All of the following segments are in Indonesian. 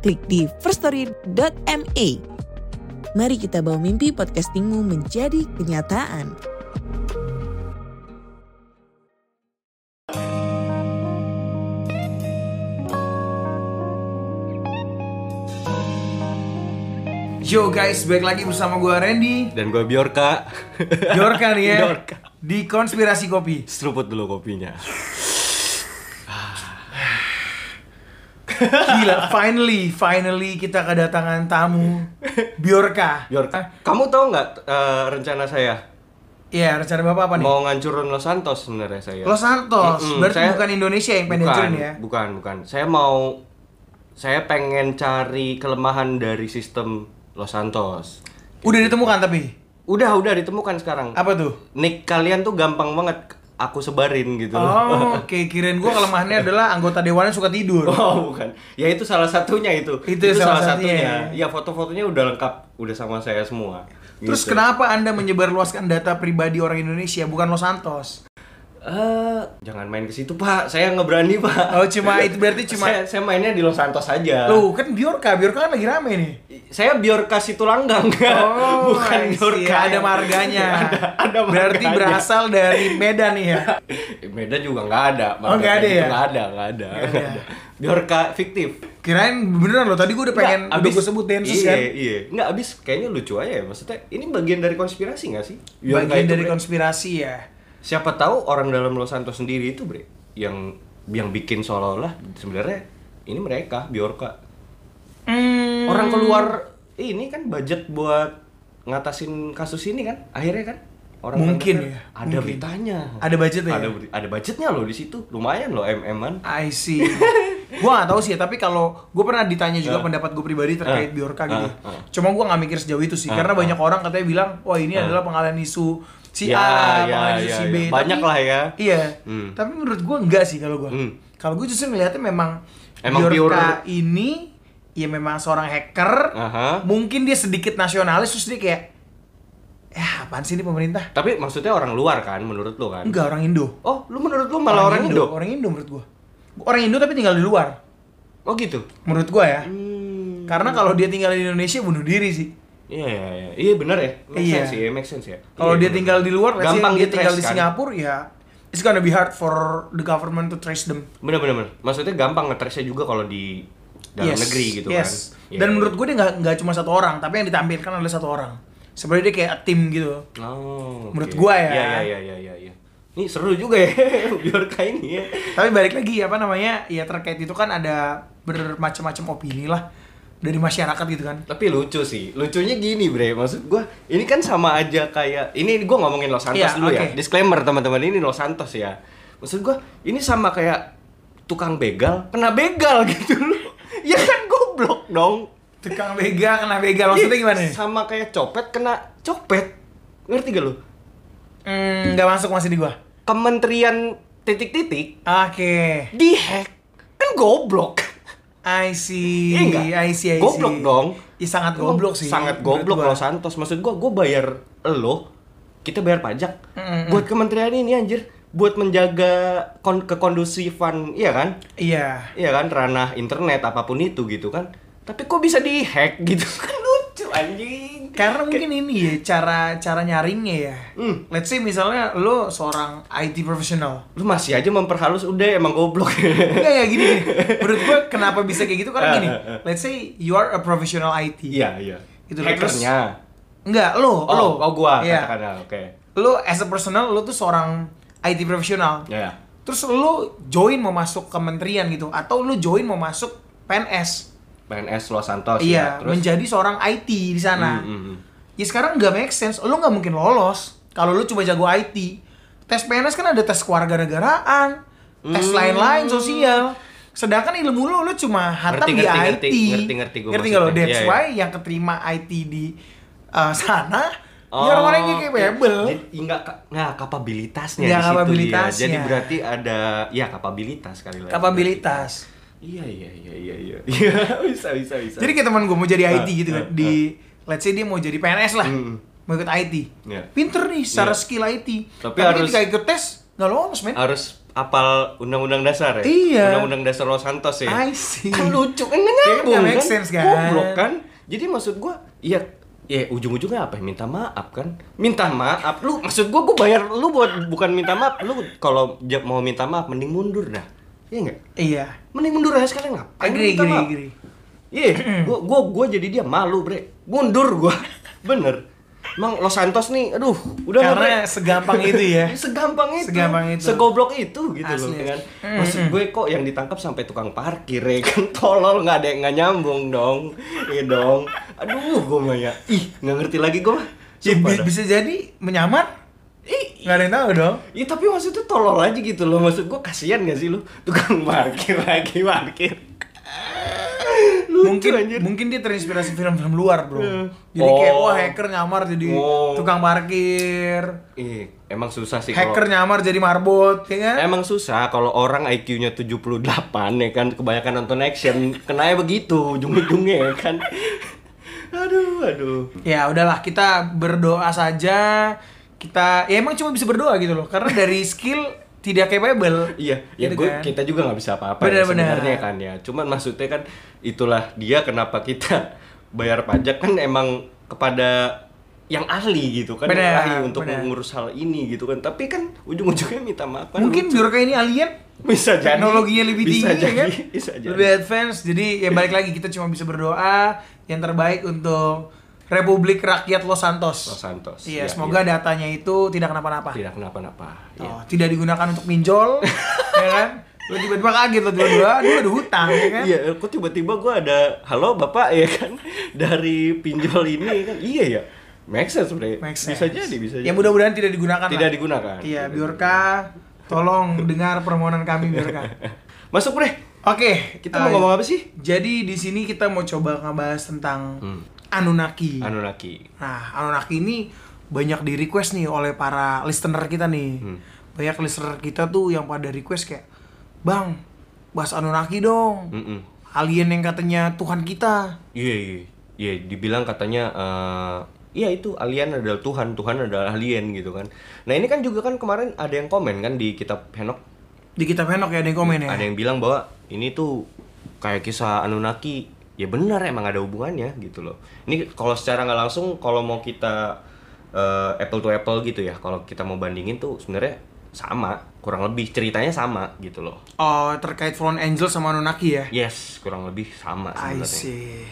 klik di firststory.me. Mari kita bawa mimpi podcastingmu menjadi kenyataan. Yo guys, balik lagi bersama gue Randy Dan gue Biorka Biorka nih ya Biorka. Di Konspirasi Kopi Seruput dulu kopinya Gila, finally, finally kita kedatangan tamu Biorka Biorka Kamu tahu nggak eh, rencana saya? Iya, rencana Bapak apa nih? Mau ngancurin Los Santos sebenarnya saya Los Santos, Mm-mm, berarti saya- bukan Indonesia yang pengen bukan, hancurin ya? Bukan, bukan Saya mau Saya pengen cari kelemahan dari sistem Los Santos Udah ditemukan tapi? Udah, udah ditemukan sekarang Apa tuh? Nick kalian tuh gampang banget aku sebarin gitu Oh, oke, kirain gue kelemahannya adalah anggota dewan yang suka tidur Oh bukan, ya itu salah satunya itu. Itu salah satunya. Ya foto-fotonya udah lengkap, udah sama saya semua. Terus Gitu. kenapa Anda menyebarluaskan data pribadi orang Indonesia, bukan Los Santos? Eh, jangan main ke situ pak, saya nggak berani pak. Oh, cuma itu berarti cuma saya, saya mainnya di Los Santos aja. Loh, kan Biorka, Biorka kan lagi rame nih Saya Biorka situ langgang, Oh, bukan. Biorka. Ada marganya. ada, ada Berarti marganya. berasal dari Medan nih ya. Medan juga nggak ada. Oh, nggak ada marganya ya? Nggak ada, nggak ada. Nggak ada. ada. Biorka fiktif. Kirain beneran loh. Tadi gue udah pengen Nggak, udah gue sebut densus iya, kan. Iya, Nggak, abis kayaknya lucu aja ya. Maksudnya ini bagian dari konspirasi nggak sih? Biorka Bagian dari konspirasi ya. Siapa tahu orang dalam Los Santos sendiri itu, Bre, yang yang bikin seolah-olah sebenarnya ini mereka Biorka. Hmm. Orang keluar ini kan budget buat ngatasin kasus ini kan akhirnya kan orang Mungkin kan- ya, ada mungkin. beritanya Ada budget ya? ada budgetnya loh di situ lumayan loh mm-an I see. gue gak tahu sih, tapi kalau gue pernah ditanya juga Ah. pendapat gue pribadi terkait Ah. Biorka gitu. Ah, ah. Cuma gue gak mikir sejauh itu sih, Ah, karena banyak orang katanya bilang, wah ini Ah. adalah pengalihan isu si Ya, A, ya, pengalihan isu ya, si B. ya. Banyak Tapi- lah ya. Iya. Hmm. Tapi menurut gue enggak sih kalau gue. Hmm. Kalau gue justru ngeliatnya memang, Emang Biorka pure- ini ya memang seorang hacker. Aha. Mungkin dia sedikit nasionalis terus dia kayak, ya apaan sih ini pemerintah? tapi maksudnya orang luar kan menurut lo kan Enggak orang Indo. oh lu menurut lu malah orang, Indo, Orang Indo menurut gua. Orang Indo tapi tinggal di luar. oh gitu Menurut gua ya. hmm. Karena kalau dia tinggal di Indonesia bunuh diri sih. iya iya iya iya benar ya make Iya. sense ya make sense ya Kalau Iya, dia bener. tinggal di luar, gampang dia tinggal di kan? Singapura ya it's gonna be hard for the government to trace them. bener bener bener maksudnya gampang ngetrace juga kalau di dalam Yes, negeri gitu yes. kan Iya, Dan iya. menurut gue dia nggak nggak cuma satu orang, tapi yang ditampilkan adalah satu orang. Sebenarnya dia kayak tim gitu. Oh, Menurut gua ya. Iya iya iya iya iya. Ini seru juga ya Biorka ini ya. Tapi balik lagi apa namanya? Ya terkait itu kan ada bermacam-macam opini lah dari masyarakat gitu kan. Tapi lucu sih. Lucunya gini, Bre. Maksud gua ini kan sama aja kayak ini gua ngomongin Los Santos Iya, dulu ya. oke. Disclaimer teman-teman ini Los Santos ya. Maksud gua ini sama kayak tukang begal kena begal gitu loh. ya kan goblok dong. Tukang begal kena begal maksudnya Iya, gimana? Sama kayak copet kena copet. Ngerti gak Hmm, nggak masuk masih di gua. Kementerian titik-titik Oke. dihack. Kan goblok. I see. Iya? I see, I see. Goblok dong. Iya sangat goblok sih. Sangat goblok. Los Santos. Maksud gua, gua bayar lo, kita bayar pajak Mm-mm. buat kementerian ini anjir, buat menjaga kon kekondusifan, iya kan? Iya. Iya kan ranah internet apa pun itu gitu kan. Tapi kok bisa dihack gitu kan lucu anjing. Karena mungkin ini ya cara cara nyaringnya ya. Hmm. Let's say misalnya lo seorang IT profesional. Lu masih aja memperhalus udah emang goblok. Enggak ya gini, gini. Menurut gua kenapa bisa kayak gitu karena Ah, gini. ah, ah. Let's say you are a professional IT. Iya, iya. Itu terus- hackernya. Enggak, lo, Oh, lo. oh gua Iya. katakanlah, oke. Lo as a personal lo tuh seorang IT profesional. Ya. Terus lo join mau masuk kementerian gitu atau lo join mau masuk PNS. PNS Los Santos iya, ya. Terus menjadi seorang IT di sana. Hmm, hmm. Ya sekarang nggak make sense, lo nggak mungkin lolos kalau lo cuma jago IT. Tes PNS kan ada tes kewarganegaraan, tes Hmm. lain-lain sosial. Sedangkan ilmu lu lu cuma hatam Ngerti, di ngerti, IT. ngerti, ngerti, ngerti gua Ngerti nggak lo? That's Iya, why yang keterima IT di uh, sana ya orang-orang yang capable. Oh, Jadi nggak ka- nggak kapabilitasnya Nggak di situ kapabilitasnya. dia. Jadi berarti ada ya kapabilitas kali lagi. Kapabilitas. Iya iya iya iya iya. Iya bisa bisa bisa. Jadi kayak teman gue mau jadi IT Ah, gitu kan ah, di let's say dia mau jadi PNS lah. Hmm. Mau ikut IT. Iya. Pinter nih secara Iya. skill IT. Tapi Tapi, harus- ketika ikut tes nggak lolos men. harus apal undang-undang dasar ya. Iya. Undang-undang dasar Los Santos ya. I see. Kan lucu kan Ya, nyambung nggak make kan? sense, kan? Goblok kan? Jadi maksud gua ya ya ujung-ujungnya apa ya? minta maaf kan minta maaf lu maksud gua gua bayar lu buat bukan minta maaf lu kalau mau minta maaf mending mundur dah iya nggak Iya. mending mundur aja sekalian ngapain Agree, agree, maaf? agree. Iya, gua, gua gua jadi dia malu, Bre. Mundur gua. Bener. Emang Los Santos nih, aduh, udah Karena Bre? segampang itu ya. segampang itu. Segampang itu. Segoblok itu gitu Asli. loh, ya kan. Maksud gue kok yang ditangkap sampai tukang parkir ya kan tolol nggak ada yang nggak nyambung dong. Iya dong. Aduh, gua mah ya. Ih, nggak ngerti lagi gua. Ya, bisa jadi menyamar nggak ada yang tahu dong. Iya tapi maksudnya tolol aja gitu loh Maksud gua kasihan gak sih lu Tukang parkir lagi parkir Lucu mungkin anjir. mungkin dia terinspirasi film-film luar bro Iya. jadi kayak Oh. wah hacker nyamar jadi Oh. tukang parkir Ih, emang susah sih hacker nyamar jadi marbot ya kan Emang susah kalau orang IQ-nya 78 ya kan kebanyakan nonton action kenanya begitu ujung-ujungnya ya kan. Aduh, aduh. ya udahlah kita berdoa saja kita ya emang cuma bisa berdoa gitu loh karena dari skill tidak capable Iya, ya Gitu gue kan. kita juga nggak bisa apa-apa ya sebenarnya kan ya. Cuman maksudnya kan itulah dia kenapa kita bayar pajak kan emang kepada yang ahli gitu kan, yang Benar, ahli untuk benar. mengurus hal ini gitu kan. Tapi kan ujung-ujungnya minta maaf kan. mungkin biar ini alien bisa jadi teknologinya lebih bisa tinggi jadi, ya kan bisa jadi. lebih advance jadi ya balik lagi kita cuma bisa berdoa yang terbaik untuk Republik Rakyat Los Santos Los Santos. iya Iya, semoga iya. datanya itu tidak kenapa-napa tidak kenapa-napa. Iya. Oh, tidak digunakan untuk pinjol, ya kan? Lo tiba-tiba kaget lo tiba-tiba, aduh ada hutang, ya kan? Iya, kok tiba-tiba gue ada halo bapak ya kan dari pinjol ini ya kan? Iya ya, make sense bre. Make Bisa sense. jadi, bisa Ya jadi. mudah-mudahan tidak digunakan. Tidak lah. digunakan. Iya, Biorka, tolong dengar permohonan kami Biorka. Masuk bre. Oke, Kita eh, mau ngomong apa sih? Jadi di sini kita mau coba ngebahas tentang Hmm. Anunnaki. Anunnaki. Nah, Anunnaki ini banyak di request nih oleh para listener kita nih. Hmm. Banyak listener kita tuh yang pada request kayak, Bang, bahas Anunnaki dong. Mm-mm. Alien yang katanya Tuhan kita. Iya, iya, iya. Dibilang katanya, eh iya itu alien adalah Tuhan, Tuhan adalah alien gitu kan. Nah ini kan juga kan kemarin ada yang komen kan di kitab Henok Di kitab Henok ya ada yang komen ya. ada yang bilang bahwa ini tuh kayak kisah Anunnaki ya benar emang ada hubungannya gitu loh ini kalau secara nggak langsung kalau mau kita eh, apple to apple gitu ya kalau kita mau bandingin tuh sebenarnya sama kurang lebih ceritanya sama gitu loh Oh, terkait Fallen Angel sama Anunnaki ya? yes kurang lebih sama I sebenarnya see.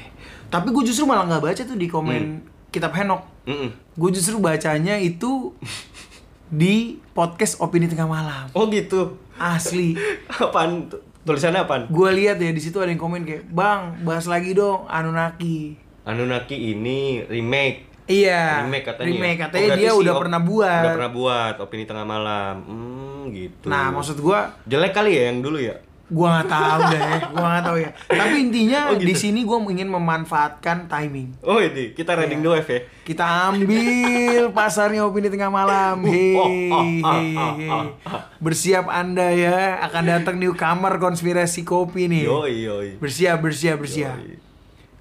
Tapi gue justru malah nggak baca tuh di komen kitab Henok. Mm-mm. Gue justru bacanya itu di podcast Opini Tengah Malam. oh gitu Asli. apaan tuh? Tulisannya apaan Gue lihat ya di situ ada yang komen kayak, "Bang, bahas lagi dong Anunnaki." Anunnaki ini remake Iya. remake katanya Remake Oh, katanya berarti dia si udah op- pernah buat. udah pernah buat opini tengah malam hmm gitu Nah, maksud gue jelek kali ya yang dulu ya gua nggak tahu deh, gua nggak tahu ya. Tapi intinya Oh, gitu. di sini gua ingin memanfaatkan timing. Oh ini kita riding Iya. the wave ya. Kita ambil pasarnya opini tengah malam. Hei, hei, hei. Bersiap Anda ya akan datang newcomer konspirasi kopi nih. Yoi yoi. Bersiap, bersiap, bersiap. Yoi.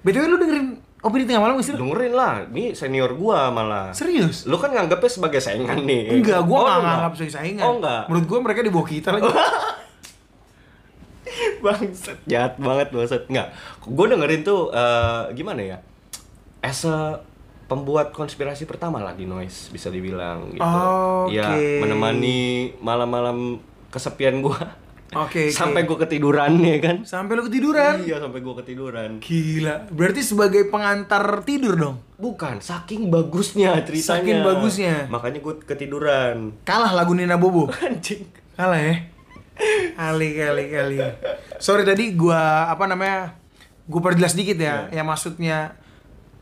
BTW lu dengerin opini tengah malam gak sih? Dengerin lah, ini senior gua malah. Serius? Lu kan nganggapnya sebagai saingan nih. Enggak, gua Oh, nggak enggak? nganggap sebagai saingan. Oh enggak. Menurut gua mereka di bawah kita lagi. Bangset, jahat banget bangset. Enggak. Gua dengerin tuh eh, gimana ya? As a pembuat konspirasi pertama lah di Noise bisa dibilang gitu. Oke. Ya, menemani malam-malam kesepian gua. Oke, oke. Sampai gua ketiduran ya kan. Sampai lu ketiduran. Iya, sampai gua ketiduran. Gila. Berarti sebagai pengantar tidur dong. Bukan, saking bagusnya ceritanya. Saking bagusnya. Makanya gue ketiduran. Kalah lagu Nina Bobo. Anjing. Kalah ya. Kali kali kali. Sorry tadi gua apa namanya? Gua perjelas dikit ya. Yang maksudnya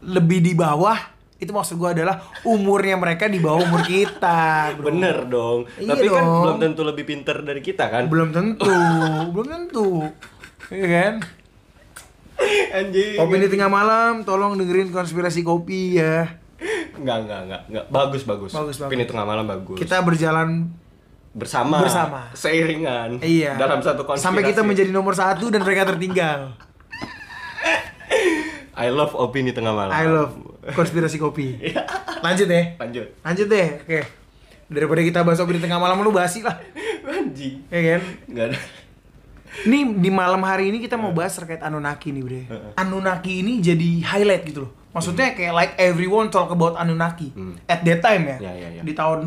lebih di bawah itu maksud gua adalah umurnya mereka di bawah umur kita. bro. Bener dong. Iya Tapi kan dong. belum tentu lebih pinter dari kita kan. Belum tentu, belum tentu. Iya kan? Anjing. Opini tengah malam, tolong dengerin konspirasi kopi ya. Enggak, enggak, enggak, enggak. Bagus, bagus. Bagus, bagus. Opini tengah malam bagus. Kita berjalan bersama. Bersama. Seiringan. iya Dalam satu konspirasi. sampai kita menjadi nomor satu dan mereka tertinggal. I love opini tengah malam. I love konspirasi kopi. Lanjut ya. Lanjut. Lanjut deh. Oke. Daripada kita bahas opini tengah malam lu basi lah. Anjing. Ya kan? Enggak ada. Nih di malam hari ini kita mau bahas terkait Anunnaki nih, Bre. Anunnaki ini jadi highlight gitu loh. Maksudnya kayak like everyone talk about Anunnaki Hmm. at that time ya. Ya, ya, ya. Di tahun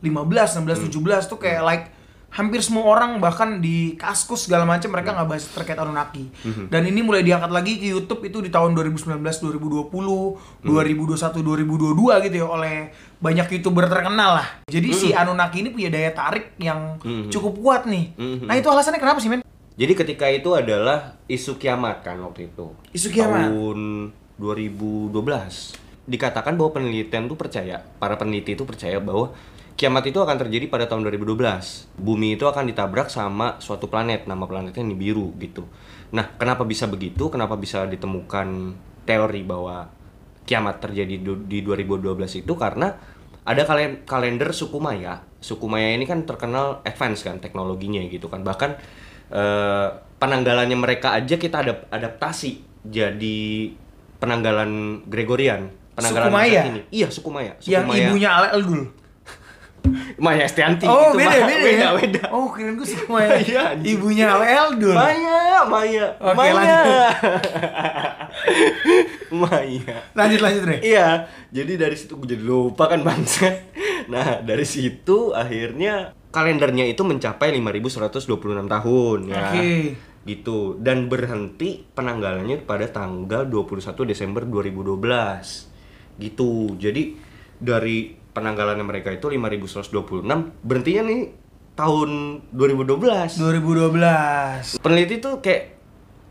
2015, 16, 17 tuh kayak like hampir semua orang bahkan di Kaskus segala macam mereka nggak bahas terkait Anunnaki. Dan ini mulai diangkat lagi ke YouTube itu di tahun 2019, 2020, 2021, 2022 gitu ya oleh banyak YouTuber terkenal lah. Jadi si Anunnaki ini punya daya tarik yang cukup kuat nih. Mhm. Nah, itu alasannya kenapa sih, men? Jadi ketika itu adalah isu kiamat kan waktu itu. Isu kiamat. Tahun 2012. Dikatakan bahwa penelitian tuh percaya, para peneliti itu percaya bahwa kiamat itu akan terjadi pada tahun 2012. Bumi itu akan ditabrak sama suatu planet, nama planetnya Nibiru gitu. Nah, kenapa bisa begitu? Kenapa bisa ditemukan teori bahwa kiamat terjadi di 2012 itu karena ada kalen- kalender suku Maya. Suku Maya ini kan terkenal advance kan teknologinya gitu kan. Bahkan eh, penanggalannya mereka aja kita ada adaptasi jadi penanggalan Gregorian. Penanggalan Suku Maya? kini. Iya, suku Maya. Suku yang Maya. ibunya Ale Eldul. Maya Estianti Oh, itu, beda, beda, beda, ya? beda. Oh, kirain gue suku Maya. Ibunya Ale Eldul. Maya, Maya, Oke, Maya. lanjut. Maya. Lanjut lanjut, Re. Iya, jadi dari situ gue jadi lupa kan bangsa. Nah, dari situ akhirnya kalendernya itu mencapai 5126 tahun ya. Oke. Gitu. Dan berhenti penanggalannya pada tanggal 21 Desember 2012. Gitu. Jadi dari penanggalannya mereka itu 5126 berhentinya nih tahun 2012 2012. peneliti tuh kayak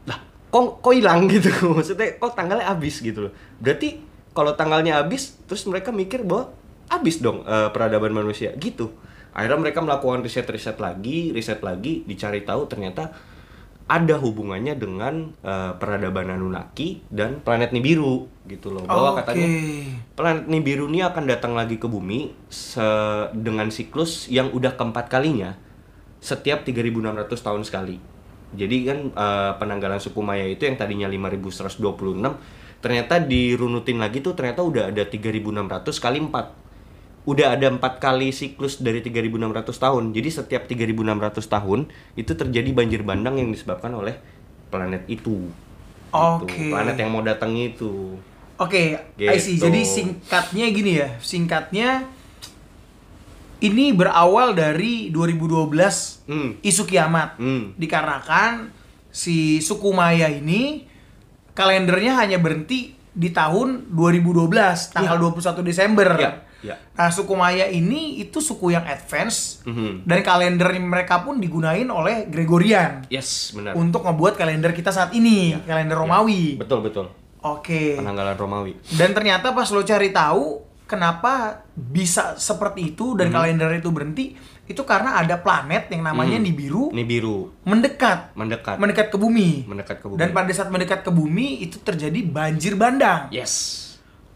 lah kok kok hilang gitu? Maksudnya kok tanggalnya habis? gitu loh. Berarti kalau tanggalnya habis terus mereka mikir bahwa habis dong eh, peradaban manusia. Gitu. Akhirnya mereka melakukan riset-riset lagi riset lagi dicari tahu ternyata ada hubungannya dengan eh, peradaban Anunnaki dan planet Nibiru gitu loh bahwa Oke. katanya planet Nibiru ini akan datang lagi ke bumi se- dengan siklus yang udah keempat kalinya setiap 3600 tahun sekali. Jadi kan eh, penanggalan suku Maya itu yang tadinya 5126 ternyata dirunutin lagi tuh ternyata udah ada 3600 kali 4. Udah ada empat kali siklus dari 3600 tahun. Jadi setiap 3600 tahun itu terjadi banjir bandang yang disebabkan oleh planet itu. Gitu. Oke. Planet yang mau datang itu. Oke, I see. Gitu. Jadi singkatnya gini ya. Singkatnya ini berawal dari 2012 Hmm. isu kiamat. Hmm. Dikarenakan si suku Maya ini kalendernya hanya berhenti di tahun 2012 tanggal 21 Desember. Iya, iya. Nah, suku Maya ini itu suku yang advance Mhm. dan kalender mereka pun digunain oleh Gregorian Yes, benar. untuk ngebuat kalender kita saat ini, kalender Romawi. Betul, betul. Oke. Penanggalan Romawi. Dan ternyata pas lo cari tahu kenapa bisa seperti itu dan kalender itu berhenti, itu karena ada planet yang namanya Hmm. Nibiru Ini biru, mendekat, mendekat. mendekat ke bumi. Mendekat ke bumi. Dan pada saat mendekat ke bumi itu terjadi banjir bandang. Yes.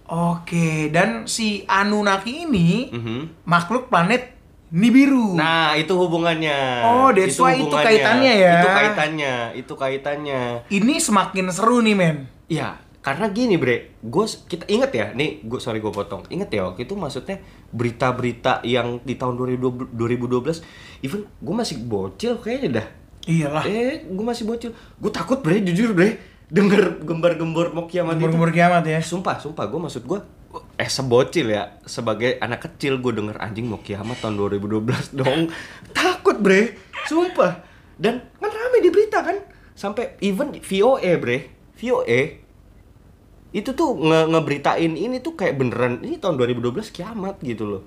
Oke, dan si Anunnaki ini Mhm. makhluk planet Nibiru. Nah, itu hubungannya. Oh, that's why itu kaitannya ya. Itu kaitannya, itu kaitannya. Ini semakin seru nih, men. Ya, karena gini, Bre. Gue kita inget ya, nih gue sorry gue potong. Inget ya waktu itu maksudnya berita-berita yang di tahun 2012, 2012 even gue masih bocil kayaknya dah. Iyalah. Eh, gue masih bocil. Gue takut, Bre, jujur, Bre. Denger gembar-gembor mau kiamat itu. Gembur-gembur kiamat ya. Sumpah, sumpah, gue maksud gue eh sebocil ya sebagai anak kecil gue denger anjing mau kiamat tahun 2012 dong. Takut bre. Sumpah. Dan kan rame di berita kan. Sampai even VOE bre. VOE itu tuh nge ngeberitain ini tuh kayak beneran ini tahun 2012 kiamat gitu loh.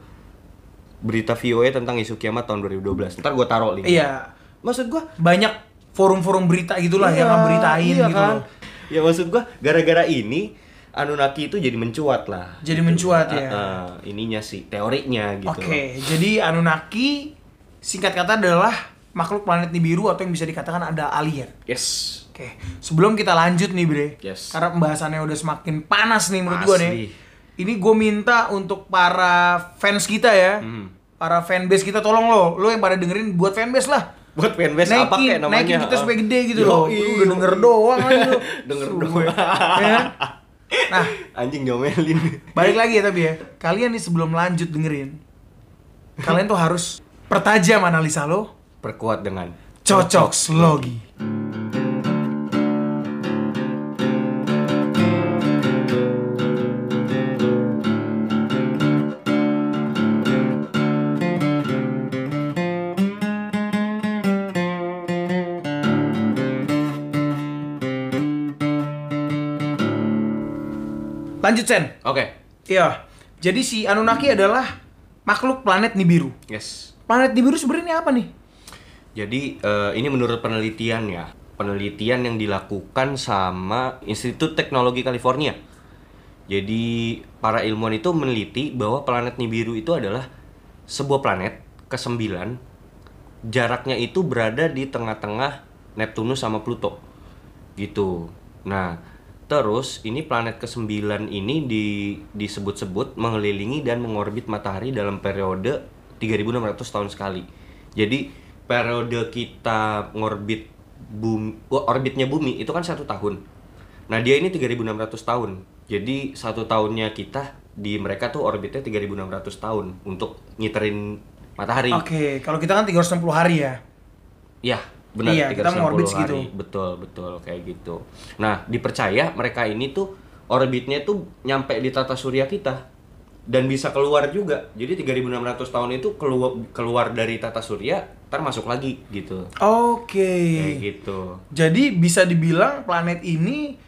Berita VOE tentang isu kiamat tahun 2012 ntar gue taruh link. Iya. maksud gue Banyak forum-forum berita gitulah yang Iya, ngeberitain iya gitu kan? loh. Ya maksud gua gara-gara ini Anunnaki itu jadi mencuat lah. Jadi mencuat ya. Ah, ah, ininya sih teorinya gitu. Oke, jadi Anunnaki singkat kata adalah makhluk planet Nibiru atau yang bisa dikatakan ada alien. Yes. Oke, sebelum kita lanjut nih Bre, Yes. karena pembahasannya udah semakin panas nih menurut gue nih. Ini gue minta untuk para fans kita ya, Hmm. para fanbase kita tolong lo, lo yang pada dengerin buat fanbase lah. Buat fanbase naikin, apa kayak namanya? naikin kita supaya gede gitu Yo, loh. iya. Udah denger doang aja lu. Denger doang. Ya. Nah, Anjing diomelin. balik lagi ya tapi ya. Kalian nih sebelum lanjut dengerin, kalian tuh harus pertajam analisa lo, Perkuat dengan cocok slogi. Lanjut Sen. Oke. Iya. Jadi si Anunnaki adalah makhluk planet Nibiru. Yes. Planet Nibiru sebenarnya apa nih? Jadi eh, ini menurut penelitian ya, penelitian yang dilakukan sama Institut Teknologi California. Jadi para ilmuwan itu meneliti bahwa planet Nibiru itu adalah sebuah planet kesembilan, jaraknya itu berada di tengah-tengah Neptunus sama Pluto, gitu. Nah, terus ini planet kesembilan ini di, disebut-sebut mengelilingi dan mengorbit matahari dalam periode 3.600 tahun sekali. Jadi periode kita ngorbit bumi, orbitnya bumi itu kan satu tahun. Nah dia ini 3.600 tahun. Jadi satu tahunnya kita di mereka tuh orbitnya 3.600 tahun untuk ngiterin matahari. Oke, kalau kita kan 360 hari ya. Ya, benar. Iya, kita 360 mengorbit hari. segitu. Betul, betul kayak gitu. Nah, dipercaya mereka ini tuh orbitnya tuh nyampe di tata surya kita dan bisa keluar juga. Jadi 3600 tahun itu keluar keluar dari tata surya, ntar masuk lagi gitu. Oke. Kayak gitu. Jadi bisa dibilang planet ini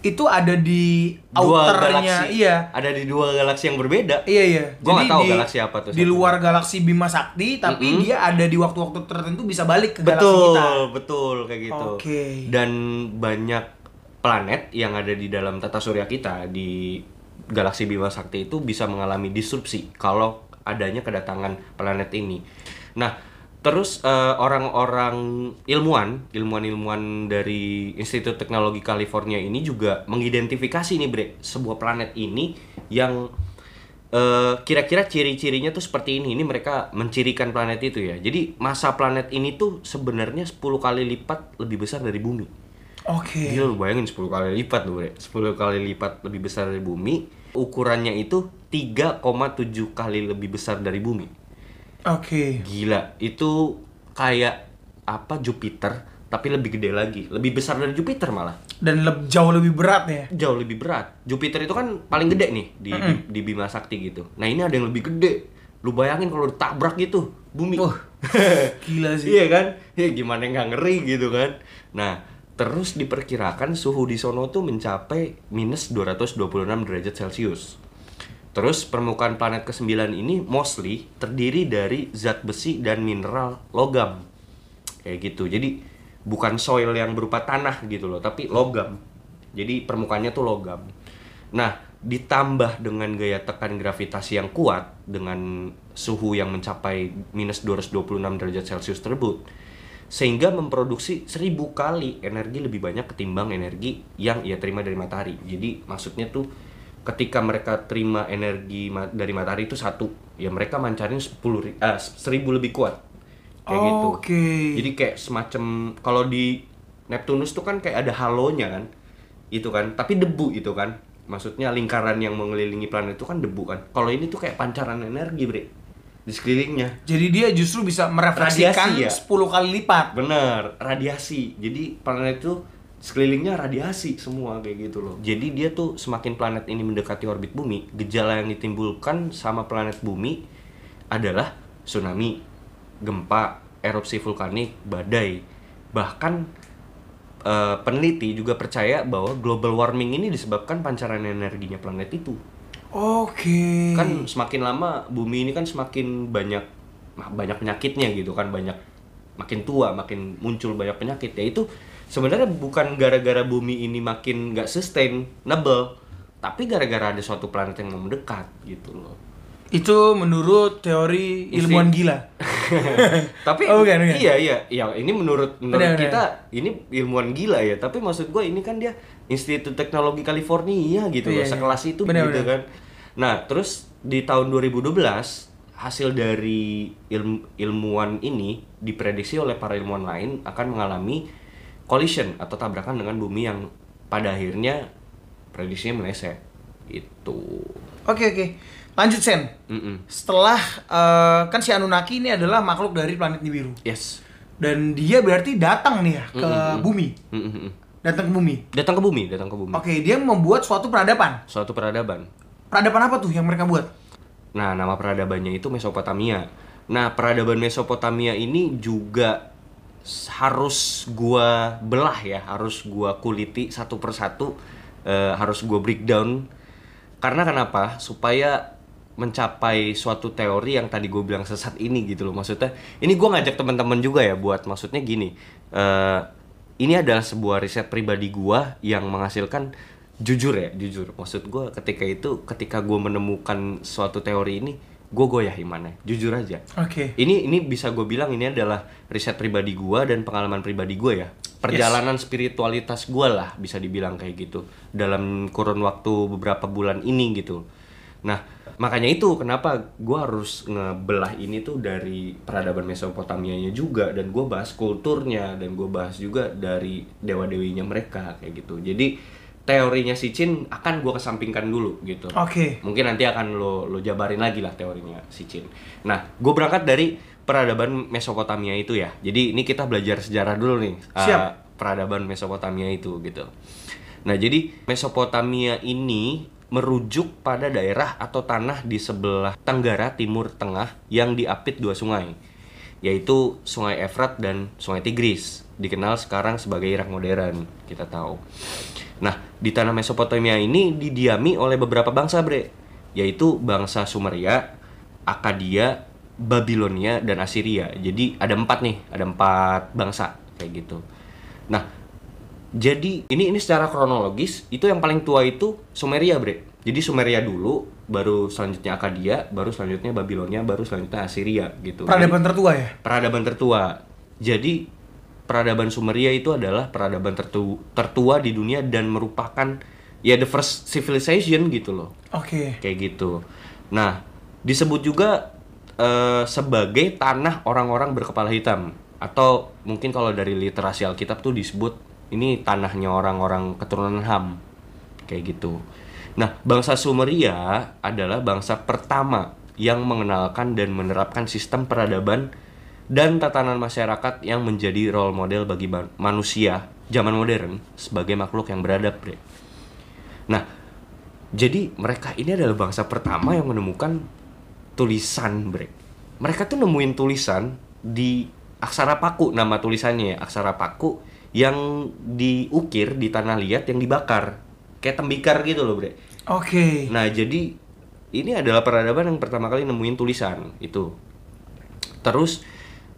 itu ada di Dua outernya, galaksi. iya. Ada di dua galaksi yang berbeda. Iya iya. Gua nggak tahu di, galaksi apa tuh Di luar galaksi Bima Sakti, tapi Mm-mm. dia ada di waktu-waktu tertentu bisa balik ke galaksi betul, kita. betul kayak gitu. Oke. Dan banyak planet yang ada di dalam tata surya kita di galaksi Bima Sakti itu bisa mengalami disrupsi kalau adanya kedatangan planet ini. Nah, terus eh, orang-orang ilmuwan, ilmuwan-ilmuwan dari Institut Teknologi California ini juga mengidentifikasi nih, Bre, sebuah planet ini yang eh, kira-kira ciri-cirinya tuh seperti ini. Ini mereka mencirikan planet itu ya. Jadi masa planet ini tuh sebenarnya 10 kali lipat lebih besar dari bumi. Oke. Gila lu bayangin 10 kali lipat lu, Bre. 10 kali lipat lebih besar dari bumi. Ukurannya itu 3,7 kali lebih besar dari bumi. Oke. Gila, itu kayak apa Jupiter tapi lebih gede lagi, lebih besar dari Jupiter malah. Dan leb- jauh lebih berat ya. Jauh lebih berat. Jupiter itu kan paling gede nih di, di, di Bima Sakti gitu. Nah, ini ada yang lebih gede. Lu bayangin kalau ditabrak gitu, bumi. Wah, gila sih. Iya kan? Ya gimana nggak ngeri gitu kan? Nah, terus diperkirakan suhu di sono tuh mencapai minus 226 derajat Celcius. Terus permukaan planet ke-9 ini mostly terdiri dari zat besi dan mineral logam. Kayak gitu. Jadi bukan soil yang berupa tanah gitu loh, tapi logam. Jadi permukaannya tuh logam. Nah, ditambah dengan gaya tekan gravitasi yang kuat dengan suhu yang mencapai minus 226 derajat Celcius tersebut, sehingga memproduksi seribu kali energi lebih banyak ketimbang energi yang ia terima dari matahari. Jadi maksudnya tuh ketika mereka terima energi ma- dari matahari itu satu, ya mereka mancarin 10 ri- ah, seribu lebih kuat. Kayak gitu. Oke. Jadi kayak semacam kalau di Neptunus tuh kan kayak ada halonya kan. Itu kan, tapi debu itu kan. Maksudnya lingkaran yang mengelilingi planet itu kan debu kan. Kalau ini tuh kayak pancaran energi, Bre. Di sekelilingnya. Jadi dia justru bisa merefleksikan Radiasi ya? 10 kali lipat. Bener, radiasi. Jadi planet itu sekelilingnya radiasi semua kayak gitu loh. Jadi dia tuh semakin planet ini mendekati orbit bumi, gejala yang ditimbulkan sama planet bumi adalah tsunami, gempa, erupsi vulkanik, badai. Bahkan eh, peneliti juga percaya bahwa global warming ini disebabkan pancaran energinya planet itu Oke. kan semakin lama bumi ini kan semakin banyak banyak penyakitnya gitu kan banyak makin tua makin muncul banyak penyakit ya itu sebenarnya bukan gara-gara bumi ini makin nggak sustainable tapi gara-gara ada suatu planet yang mau mendekat gitu loh Itu menurut teori ilmuwan gila. tapi Oh, bukan, bukan. iya iya ya ini menurut menurut Benar, benar. kita ini ilmuwan gila ya tapi maksud gue ini kan dia Institut Teknologi California gitu Iya, loh iya. sekelas itu Benar, gitu benar. kan nah terus di tahun 2012 hasil dari ilmu, ilmuwan ini diprediksi oleh para ilmuwan lain akan mengalami collision atau tabrakan dengan bumi yang pada akhirnya prediksinya meleset itu Oke oke. Lanjut Sen. Mm-mm. Setelah eh, kan si Anunnaki ini adalah makhluk dari planet Nibiru. yes Dan dia berarti datang nih ya ke Mm-mm. bumi. Mm-mm. Datang ke bumi. datang ke bumi datang ke bumi Oke, dia membuat suatu peradaban. suatu peradaban Peradaban apa tuh yang mereka buat? Nah, nama peradabannya itu Mesopotamia. Nah, peradaban Mesopotamia ini juga harus gua belah ya, harus gua kuliti satu persatu, eh, harus gua breakdown. Karena kenapa? Supaya mencapai suatu teori yang tadi gue bilang sesat ini gitu loh. Maksudnya, ini gua ngajak teman-teman juga ya buat maksudnya gini. eh, ini adalah sebuah riset pribadi gua yang menghasilkan jujur ya jujur maksud gue ketika itu ketika gue menemukan suatu teori ini gue goyah imannya jujur aja. Oke. ini ini bisa gue bilang ini adalah riset pribadi gue dan pengalaman pribadi gue ya. Perjalanan spiritualitas gue lah bisa dibilang kayak gitu dalam kurun waktu beberapa bulan ini gitu. Nah makanya itu kenapa gue harus ngebelah ini tuh dari peradaban Mesopotamianya juga dan gue bahas kulturnya dan gue bahas juga dari dewa dewinya mereka kayak gitu. Jadi teorinya si Chin akan gue kesampingkan dulu gitu Oke. mungkin nanti akan lo lo jabarin lagi lah teorinya si Chin. Nah, gue berangkat dari peradaban Mesopotamia itu ya. Jadi ini kita belajar sejarah dulu nih. uh, Siap. peradaban Mesopotamia itu gitu. Nah, jadi Mesopotamia ini merujuk pada daerah atau tanah di sebelah tenggara timur tengah yang diapit dua sungai, yaitu Sungai Efrat dan Sungai Tigris, dikenal sekarang sebagai Irak modern, kita tahu. Nah, di tanah Mesopotamia ini didiami oleh beberapa bangsa, Bre, yaitu bangsa Sumeria, Akadia, Babilonia, dan Assyria. Jadi ada empat nih, ada empat bangsa kayak gitu. Nah, jadi ini ini secara kronologis itu yang paling tua itu Sumeria, Bre. Jadi Sumeria dulu, baru selanjutnya Akadia, baru selanjutnya Babilonia, baru selanjutnya Assyria gitu. Peradaban tertua ya? peradaban tertua. Jadi peradaban Sumeria itu adalah peradaban tertu- tertua di dunia dan merupakan ya the first civilization gitu loh. Oke. Kayak gitu. Nah, disebut juga eh, sebagai tanah orang-orang berkepala hitam atau mungkin kalau dari literasi Alkitab tuh disebut ini tanahnya orang-orang keturunan Ham. Kayak gitu. Nah, bangsa Sumeria adalah bangsa pertama yang mengenalkan dan menerapkan sistem peradaban dan tatanan masyarakat yang menjadi role model bagi ba- manusia zaman modern sebagai makhluk yang beradab, Bre. Nah, jadi mereka ini adalah bangsa pertama yang menemukan tulisan, Bre. Mereka tuh nemuin tulisan di aksara paku nama tulisannya ya, aksara paku yang diukir di tanah liat yang dibakar. Kayak tembikar gitu loh, Bre. Oke. Nah, jadi ini adalah peradaban yang pertama kali nemuin tulisan itu. Terus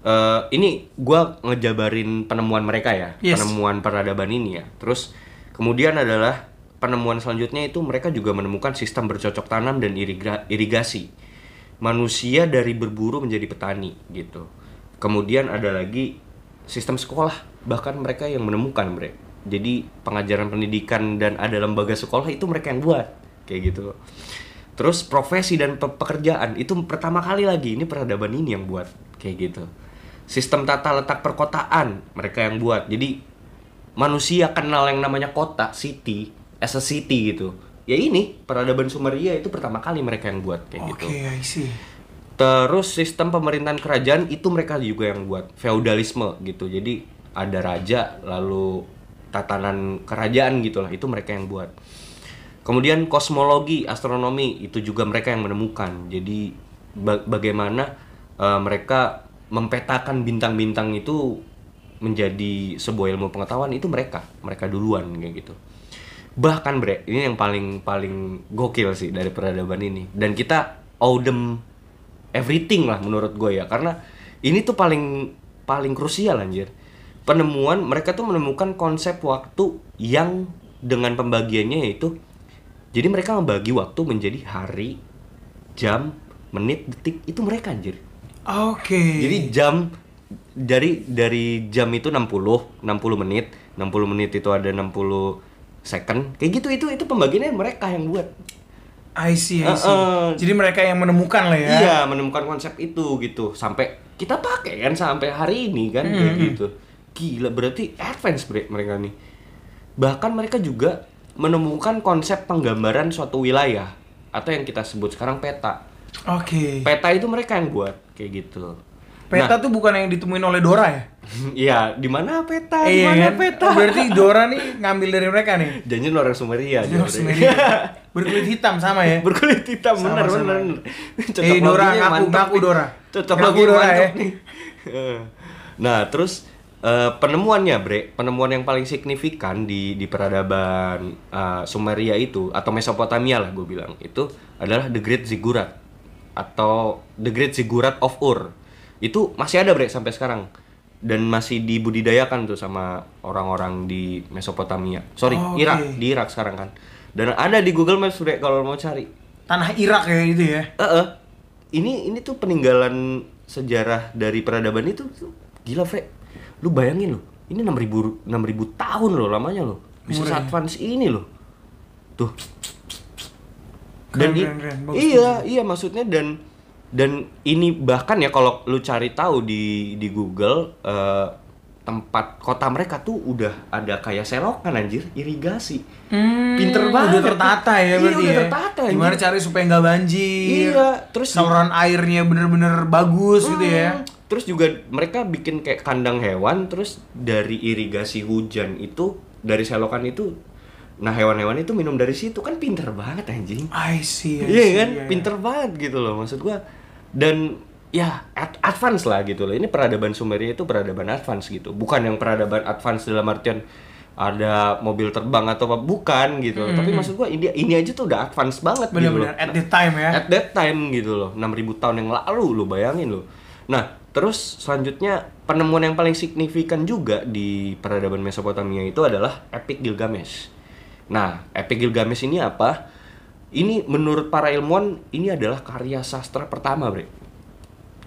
eh, ini gua ngejabarin penemuan mereka ya, Yes. penemuan peradaban ini ya. Terus kemudian adalah penemuan selanjutnya itu mereka juga menemukan sistem bercocok tanam dan iriga- irigasi. Manusia dari berburu menjadi petani gitu. Kemudian ada lagi sistem sekolah, bahkan mereka yang menemukan mereka. Jadi pengajaran pendidikan dan ada lembaga sekolah itu mereka yang buat kayak gitu. Terus profesi dan pe- pekerjaan itu pertama kali lagi ini peradaban ini yang buat kayak gitu. Sistem tata letak perkotaan mereka yang buat. Jadi manusia kenal yang namanya kota, city, as a city gitu. Ya ini peradaban Sumeria itu pertama kali mereka yang buat kayak Oke, gitu. I see. Terus sistem pemerintahan kerajaan itu mereka juga yang buat feodalisme gitu. Jadi ada raja lalu tatanan kerajaan gitulah itu mereka yang buat. Kemudian kosmologi, astronomi itu juga mereka yang menemukan. Jadi ba- bagaimana eh, mereka mempetakan bintang-bintang itu menjadi sebuah ilmu pengetahuan itu mereka, mereka duluan kayak gitu. Bahkan bre, ini yang paling paling gokil sih dari peradaban ini. Dan kita owe them everything lah menurut gue ya, karena ini tuh paling paling krusial anjir. Penemuan mereka tuh menemukan konsep waktu yang dengan pembagiannya yaitu jadi mereka membagi waktu menjadi hari, jam, menit, detik itu mereka anjir. Oke. Jadi jam dari dari jam itu 60, 60 menit, 60 menit itu ada 60 second. Kayak gitu itu itu pembagiannya mereka yang buat. I see, I see. Uh-uh. Jadi mereka yang menemukan lah ya. Iya, menemukan konsep itu gitu. Sampai kita pakai kan sampai hari ini kan kayak gitu. Gila, berarti advance bre mereka nih. Bahkan mereka juga menemukan konsep penggambaran suatu wilayah atau yang kita sebut sekarang peta. Oke. Peta itu mereka yang buat kayak gitu. Peta tuh bukan yang ditemuin oleh Dora ya? Iya, di mana peta? Di Iya mana kan? peta? Berarti Dora nih ngambil dari mereka nih. Janjian orang Sumeria. Jor. Sumeria. Berkulit hitam sama ya. Berkulit hitam Sama, bener sama. bener. Cocok Eh, Dora, ngaku, ngaku, nih. Dora. Cocok Ngaku, lagi Dora, ya. nih. nah, terus eh, penemuannya, Bre, penemuan yang paling signifikan di di peradaban eh, Sumeria itu atau Mesopotamia lah gue bilang itu adalah the Great Ziggurat atau the Great Ziggurat of Ur. Itu masih ada, Bre, sampai sekarang dan masih dibudidayakan tuh sama orang-orang di Mesopotamia. Sorry, Oh, oke. Irak, di Irak sekarang kan. Dan ada di Google Maps, Bre, kalau mau cari. Tanah Irak ya itu ya. Eh, eh. ini ini tuh peninggalan sejarah dari peradaban itu tuh gila, Fre. Lu bayangin loh, ini 6000 6000 tahun loh lamanya loh. Bisa advance ini loh. Tuh. Keren, Dan keren, keren. Bagus, iya, iya maksudnya dan dan ini bahkan ya kalau lu cari tahu di di Google eh, tempat kota mereka tuh udah ada kayak selokan anjir, irigasi. Hmm, Pinter banget. Udah tertata ya Iya, berarti udah ya. tertata, Gimana anjir. cari supaya nggak banjir. Iya, terus saluran airnya bener-bener bagus gitu ya. Hmm, Terus juga mereka bikin kayak kandang hewan, terus dari irigasi hujan itu, dari selokan itu, nah hewan-hewan itu minum dari situ kan pinter banget anjing. I see. I Iya see, kan, iya, iya. pinter banget gitu loh maksud gua. Dan ya ad- advance lah gitu loh. Ini peradaban Sumeria itu peradaban advance gitu, bukan yang peradaban advance dalam artian ada mobil terbang atau apa bukan gitu. loh. Tapi maksud gua ini ini aja tuh udah advance banget gitu loh. At the time ya. At that time gitu loh, 6000 tahun yang lalu lo bayangin lo. Nah, terus selanjutnya penemuan yang paling signifikan juga di peradaban Mesopotamia itu adalah Epic Gilgamesh. Nah, Epic Gilgamesh ini apa? Ini menurut para ilmuwan ini adalah karya sastra pertama, Bre.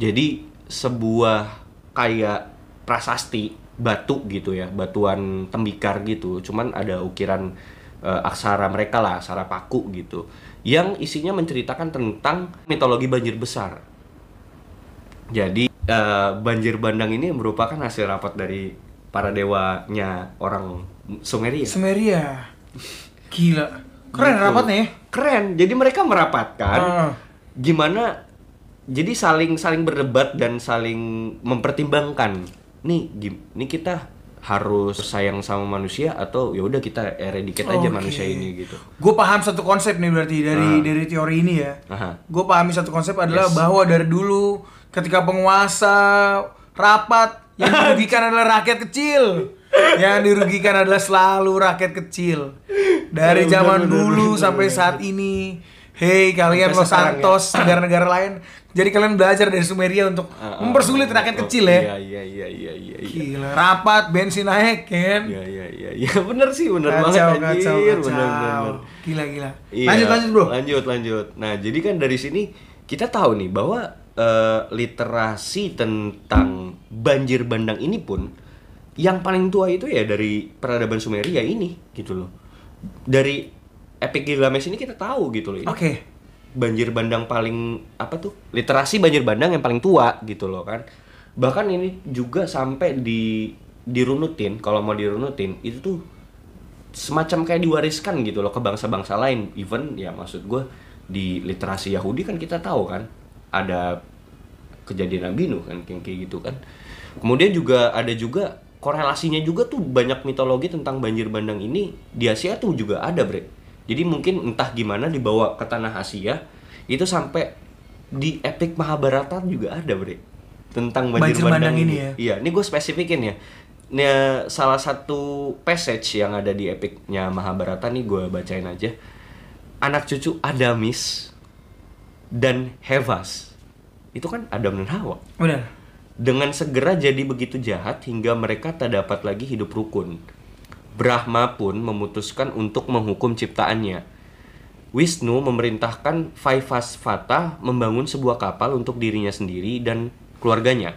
Jadi sebuah kayak prasasti batu gitu ya, batuan tembikar gitu. Cuman ada ukiran eh, aksara mereka lah, aksara paku gitu. Yang isinya menceritakan tentang mitologi banjir besar. Jadi eh, banjir bandang ini merupakan hasil rapat dari para dewanya orang Sumeria. Sumeria. Gila. Keren Gitu. rapatnya ya. Keren. Jadi mereka merapatkan Ah. gimana jadi saling saling berdebat dan saling mempertimbangkan. Nih, nih kita harus sayang sama manusia atau ya udah kita eradicate aja Oke. manusia ini gitu. Gue paham satu konsep nih berarti dari Ah. dari teori ini ya. Gue pahami satu konsep adalah Yes. bahwa dari dulu ketika penguasa rapat yang dirugikan adalah rakyat kecil. Yang dirugikan adalah selalu rakyat kecil. Dari Ya, zaman benar, dulu benar, sampai benar. saat ini. Hei kalian Los ya. Santos, negara-negara lain. Jadi kalian belajar dari Sumeria untuk Ah, ah, mempersulit rakyat oh, kecil ya. Iya iya iya iya iya. iya. Gila, rapat, bensin naik kan. Iya iya iya iya bener sih bener Kacau, banget kacau, anjir kacau. bener bener. bener. Gila, gila. Iya, Lanjut, lanjut bro. Lanjut, lanjut. Nah, jadi kan dari sini kita tahu nih bahwa eh, literasi tentang banjir bandang ini pun yang paling tua itu ya dari peradaban Sumeria ini gitu loh. Dari Epic Gilgamesh ini kita tahu gitu loh. Oke. banjir bandang paling apa tuh? Literasi banjir bandang yang paling tua gitu loh kan. Bahkan ini juga sampai di dirunutin, kalau mau dirunutin itu tuh semacam kayak diwariskan gitu loh ke bangsa-bangsa lain. Even ya maksud gue di literasi Yahudi kan kita tahu kan ada kejadian Nabi Nuh kan kayak gitu kan. Kemudian juga ada juga korelasinya juga tuh banyak mitologi tentang banjir bandang ini di Asia tuh juga ada, Bre. Jadi mungkin entah gimana dibawa ke tanah Asia itu sampai di epic Mahabharata juga ada, Bre. Tentang banjir, Banjir bandang bandang, ini ini. ya? Iya, ini gue spesifikin ya. Nah, salah satu passage yang ada di epicnya Mahabharata nih gue bacain aja. Anak cucu Adamis dan Hevas. Itu kan Adam dan Hawa. Benar. Dengan segera jadi begitu jahat hingga mereka tak dapat lagi hidup rukun. Brahma pun memutuskan untuk menghukum ciptaannya. Wisnu memerintahkan Vaivasvata membangun sebuah kapal untuk dirinya sendiri dan keluarganya.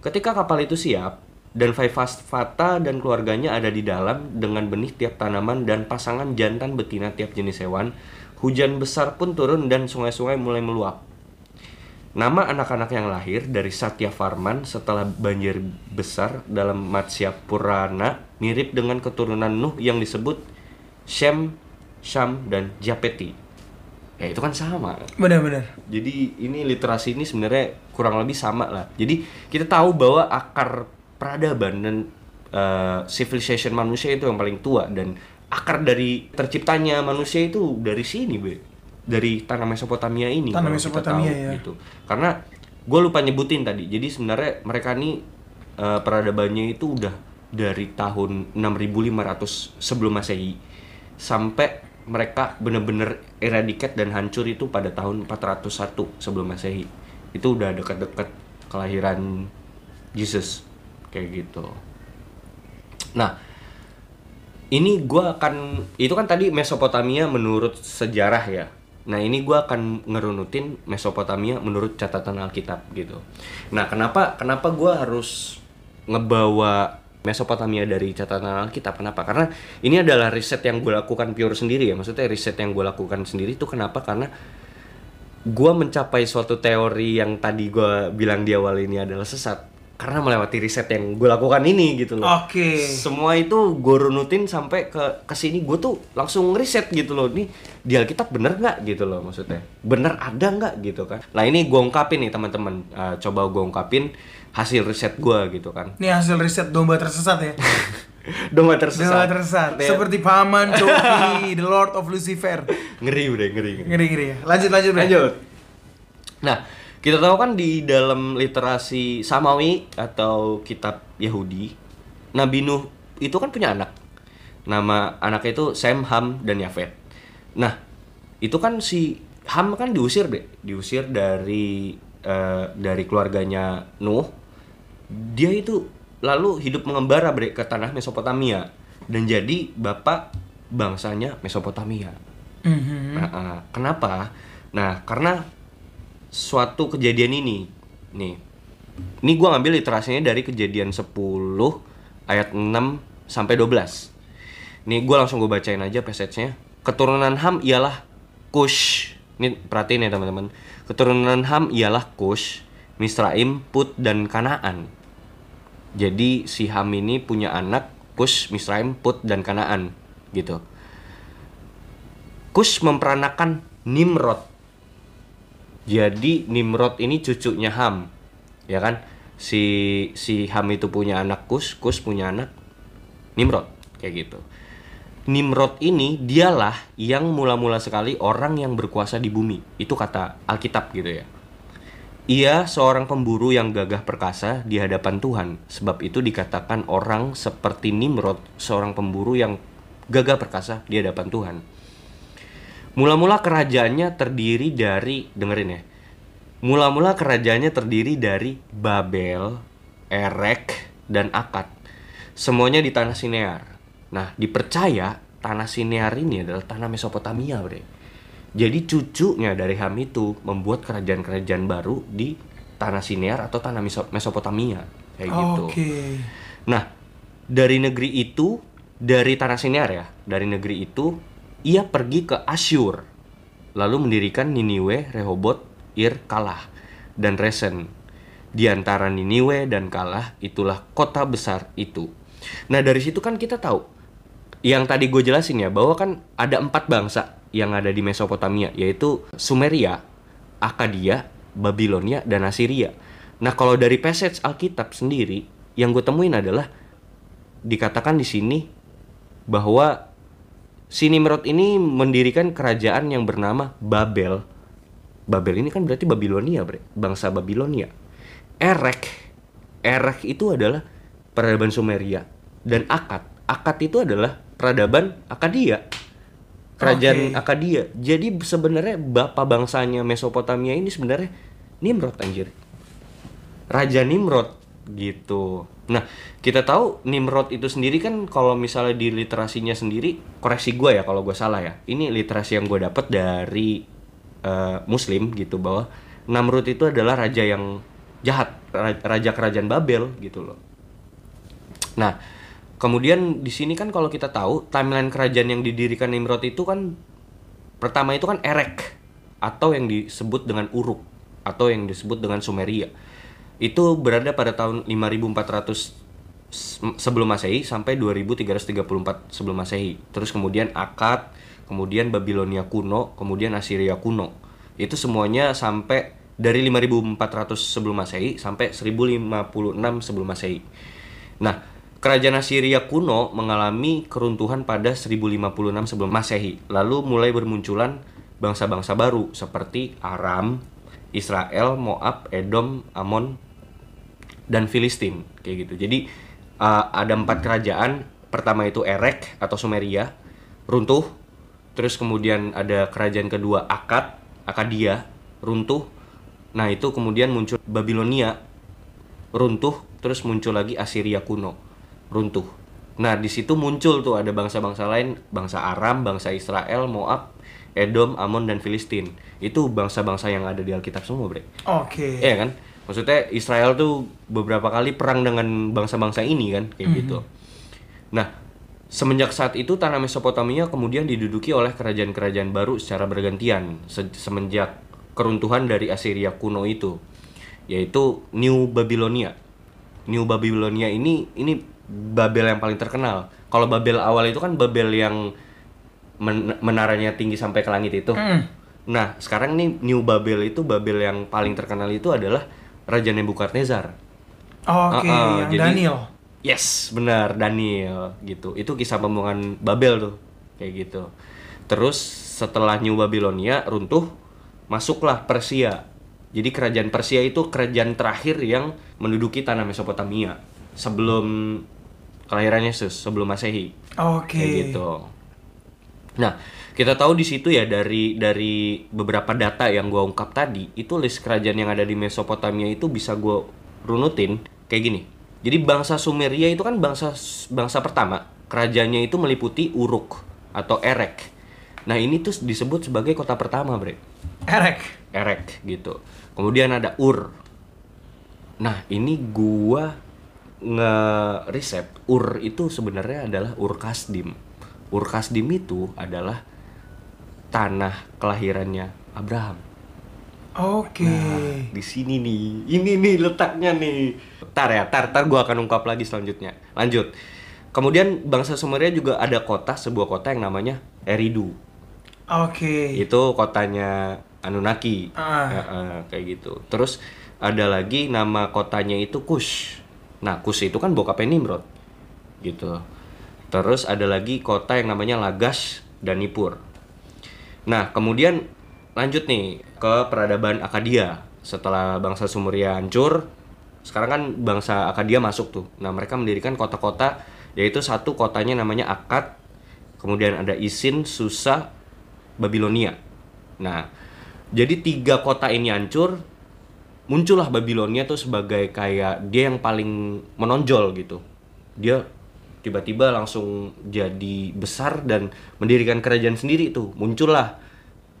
Ketika kapal itu siap, dan Vaivasvata dan keluarganya ada di dalam dengan benih tiap tanaman dan pasangan jantan betina tiap jenis hewan, hujan besar pun turun dan sungai-sungai mulai meluap. Nama anak-anak yang lahir dari Satya Farman setelah banjir besar dalam Matsya Purana mirip dengan keturunan Nuh yang disebut Shem, Sham, dan Japeti. Ya itu kan sama. Benar-benar. Jadi ini literasi ini sebenarnya kurang lebih sama lah. Jadi kita tahu bahwa akar peradaban dan uh, civilization manusia itu yang paling tua dan akar dari terciptanya manusia itu dari sini, be. Dari tanah Mesopotamia ini. Tanah Mesopotamia, tahu, ya. Gitu. Karena gue lupa nyebutin tadi. Jadi sebenarnya mereka ini uh, peradabannya itu udah dari tahun 6500 sebelum Masehi sampai mereka bener-bener eradicate dan hancur itu pada tahun 401 sebelum Masehi. Itu udah dekat-dekat kelahiran Jesus kayak gitu. Nah, ini gua akan itu kan tadi Mesopotamia menurut sejarah ya. Nah ini gua akan ngerunutin Mesopotamia menurut catatan Alkitab gitu. Nah kenapa kenapa gua harus ngebawa Mesopotamia dari catatan Alkitab kenapa? Karena ini adalah riset yang gue lakukan pure sendiri ya. Maksudnya riset yang gue lakukan sendiri itu kenapa? Karena gue mencapai suatu teori yang tadi gue bilang di awal ini adalah sesat karena melewati riset yang gue lakukan ini gitu loh. Oke. Semua itu gue runutin sampai ke ke sini gue tuh langsung ngeriset gitu loh. Nih di Alkitab bener nggak gitu loh maksudnya. Bener ada nggak gitu kan. Nah ini gue ungkapin nih teman-teman. Eh, coba gue ungkapin hasil riset gue gitu kan. Ini hasil riset domba tersesat ya. Domba tersesat. Domba tersesat. Kayak Seperti paman Coki, the Lord of Lucifer. ngeri udah ngeri. ngeri. Ngeri-ngeri ya. Lanjut lanjut. Bre. Lanjut. Nah, kita tahu kan di dalam literasi Samawi atau kitab Yahudi, Nabi Nuh itu kan punya anak. Nama anaknya itu Sem, Ham, dan Yafet. Nah, itu kan si Ham kan diusir deh, diusir dari eh, dari keluarganya Nuh. Dia itu lalu hidup mengembara bre ke tanah Mesopotamia dan jadi bapak bangsanya Mesopotamia. Mhm. Nah, uh, kenapa? Nah, karena suatu kejadian ini, nih, ini gua ngambil literasinya dari kejadian 10 ayat 6 sampai 12. Nih, gua langsung gue bacain aja passage-nya. Keturunan Ham ialah Kush. Ini perhatiin ya teman-teman. Keturunan Ham ialah Kush, Misraim, Put, dan Kanaan. Jadi si Ham ini punya anak Kush, Misraim, Put, dan Kanaan gitu. Kush memperanakan Nimrod. Jadi Nimrod ini cucunya Ham, ya kan? Si si Ham itu punya anak Kush, Kush punya anak Nimrod, kayak gitu. Nimrod ini dialah yang mula-mula sekali orang yang berkuasa di bumi. Itu kata Alkitab gitu ya. Ia seorang pemburu yang gagah perkasa di hadapan Tuhan. Sebab itu dikatakan orang seperti Nimrod, seorang pemburu yang gagah perkasa di hadapan Tuhan. Mula-mula kerajaannya terdiri dari dengerin ya. Mula-mula kerajaannya terdiri dari Babel, Erek, dan Akad. Semuanya di tanah Sinear. Nah, dipercaya tanah Sinear ini adalah tanah Mesopotamia, Bre. Jadi cucunya dari Ham itu membuat kerajaan-kerajaan baru di tanah Sinear atau tanah Meso- Mesopotamia, kayak gitu. Oke. Nah, dari negeri itu, dari tanah Sinear ya, dari negeri itu, ia pergi ke Asyur, lalu mendirikan Niniwe, Rehobot, Ir, Kalah, dan Resen. Di antara Niniwe dan Kalah, itulah kota besar itu. Nah, dari situ kan kita tahu, yang tadi gue jelasin ya, bahwa kan ada empat bangsa yang ada di Mesopotamia, yaitu Sumeria, Akadia, Babilonia, dan Assyria. Nah, kalau dari passage Alkitab sendiri, yang gue temuin adalah dikatakan di sini bahwa si Nimrod ini mendirikan kerajaan yang bernama Babel. Babel ini kan berarti Babilonia, bre. bangsa Babilonia. Erek, Erek itu adalah peradaban Sumeria dan Akad. Akad itu adalah peradaban Akadia. Kerajaan Oke. Akadia. Jadi sebenarnya bapak bangsanya Mesopotamia ini sebenarnya Nimrod anjir. Raja Nimrod gitu. Nah, kita tahu Nimrod itu sendiri kan kalau misalnya di literasinya sendiri, koreksi gue ya kalau gue salah ya. Ini literasi yang gue dapat dari eh, Muslim gitu bahwa Namrud itu adalah raja yang jahat, ra- raja kerajaan Babel gitu loh. Nah, kemudian di sini kan kalau kita tahu timeline kerajaan yang didirikan Nimrod itu kan pertama itu kan Erek atau yang disebut dengan Uruk atau yang disebut dengan Sumeria. Itu berada pada tahun 5400 se- sebelum Masehi sampai 2334 sebelum Masehi. Terus kemudian Akkad, kemudian Babilonia kuno, kemudian Assyria kuno. Itu semuanya sampai dari 5400 sebelum Masehi sampai 1056 sebelum Masehi. Nah, kerajaan Assyria kuno mengalami keruntuhan pada 1056 sebelum Masehi. Lalu mulai bermunculan bangsa-bangsa baru seperti Aram, Israel, Moab, Edom, Amon, dan Filistin kayak gitu. Jadi uh, ada empat kerajaan. Pertama itu Erek atau Sumeria runtuh. Terus kemudian ada kerajaan kedua Akad, Akadia runtuh. Nah itu kemudian muncul Babilonia runtuh. Terus muncul lagi Assyria kuno runtuh. Nah di situ muncul tuh ada bangsa-bangsa lain, bangsa Aram, bangsa Israel, Moab, Edom, Amon dan Filistin. Itu bangsa-bangsa yang ada di Alkitab semua, Bre. Oke. Iya kan? Maksudnya Israel tuh beberapa kali perang dengan bangsa-bangsa ini kan, kayak gitu. Nah, semenjak saat itu tanah Mesopotamia kemudian diduduki oleh kerajaan-kerajaan baru secara bergantian se- semenjak keruntuhan dari Assyria kuno itu, yaitu New Babylonia. New Babylonia ini ini Babel yang paling terkenal. Kalau Babel awal itu kan Babel yang men- menaranya tinggi sampai ke langit itu. Mm. Nah, sekarang nih New Babel itu Babel yang paling terkenal itu adalah Raja Nebukadnezar. Oke, Ah, ah, yang jadi- Daniel. Yes, benar Daniel gitu. Itu kisah pembuangan Babel tuh, kayak gitu. Terus setelah New Babylonia runtuh, masuklah Persia. Jadi kerajaan Persia itu kerajaan terakhir yang menduduki tanah Mesopotamia sebelum kelahiran Yesus, sebelum Masehi. Oke. Kayak gitu. Nah, kita tahu di situ ya dari dari beberapa data yang gua ungkap tadi, itu list kerajaan yang ada di Mesopotamia itu bisa gua runutin kayak gini. Jadi bangsa Sumeria itu kan bangsa bangsa pertama, kerajaannya itu meliputi Uruk atau Erek. Nah, ini tuh disebut sebagai kota pertama, Bre. Erek. Erek gitu. Kemudian ada Ur. Nah, ini gua nge-riset Ur itu sebenarnya adalah Ur Kasdim. Ur Kasdim itu adalah tanah kelahirannya Abraham. Oke. Nah, di sini nih. Ini nih letaknya nih. Tar ya, tar, tar gua akan ungkap lagi selanjutnya. Lanjut. Kemudian bangsa Sumeria juga ada kota, sebuah kota yang namanya Eridu Oke. itu kotanya Anunnaki Ah. Ya, eh, kayak gitu terus ada lagi nama kotanya itu Kush nah Kush itu kan bokapnya Nimrod gitu terus ada lagi kota yang namanya Lagash dan Nippur nah kemudian lanjut nih ke peradaban Akadia setelah bangsa Sumeria hancur sekarang kan bangsa Akadia masuk tuh nah mereka mendirikan kota-kota yaitu satu kotanya namanya Akkad kemudian ada Isin, Susa, Babilonia. Nah, jadi tiga kota ini hancur, muncullah Babilonia tuh sebagai kayak dia yang paling menonjol gitu. Dia tiba-tiba langsung jadi besar dan mendirikan kerajaan sendiri tuh. Muncullah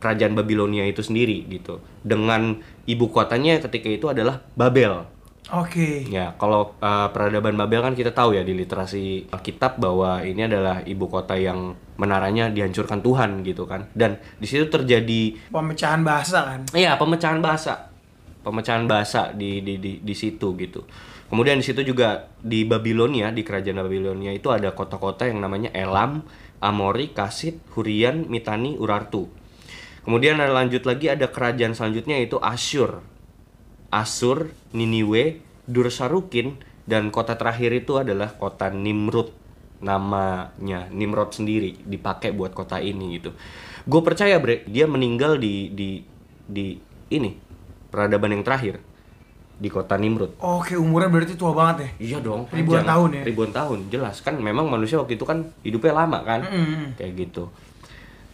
kerajaan Babilonia itu sendiri gitu. Dengan ibu kotanya ketika itu adalah Babel. Oke. Ya, kalau uh, peradaban Babel kan kita tahu ya di literasi kitab bahwa ini adalah ibu kota yang menaranya dihancurkan Tuhan gitu kan. Dan di situ terjadi Pemecahan bahasa kan. iya pemecahan bahasa. Pemecahan bahasa di di di, di situ gitu. Kemudian di situ juga di Babilonia, di kerajaan Babilonia itu ada kota-kota yang namanya Elam, Amori, Kasit, Hurian, Mitani, Urartu. Kemudian ada lanjut lagi ada kerajaan selanjutnya yaitu Asyur. Asur, Niniwe, Dursarukin, dan kota terakhir itu adalah kota Nimrud. Namanya Nimrod sendiri dipakai buat kota ini gitu. Gue percaya bre, dia meninggal di di di ini peradaban yang terakhir di kota Nimrud. Oke, umurnya berarti tua banget ya. Iya dong. Ribuan panjang. tahun ya? Ribuan tahun, jelas kan. Memang manusia waktu itu kan hidupnya lama kan, Mm-mm. kayak gitu.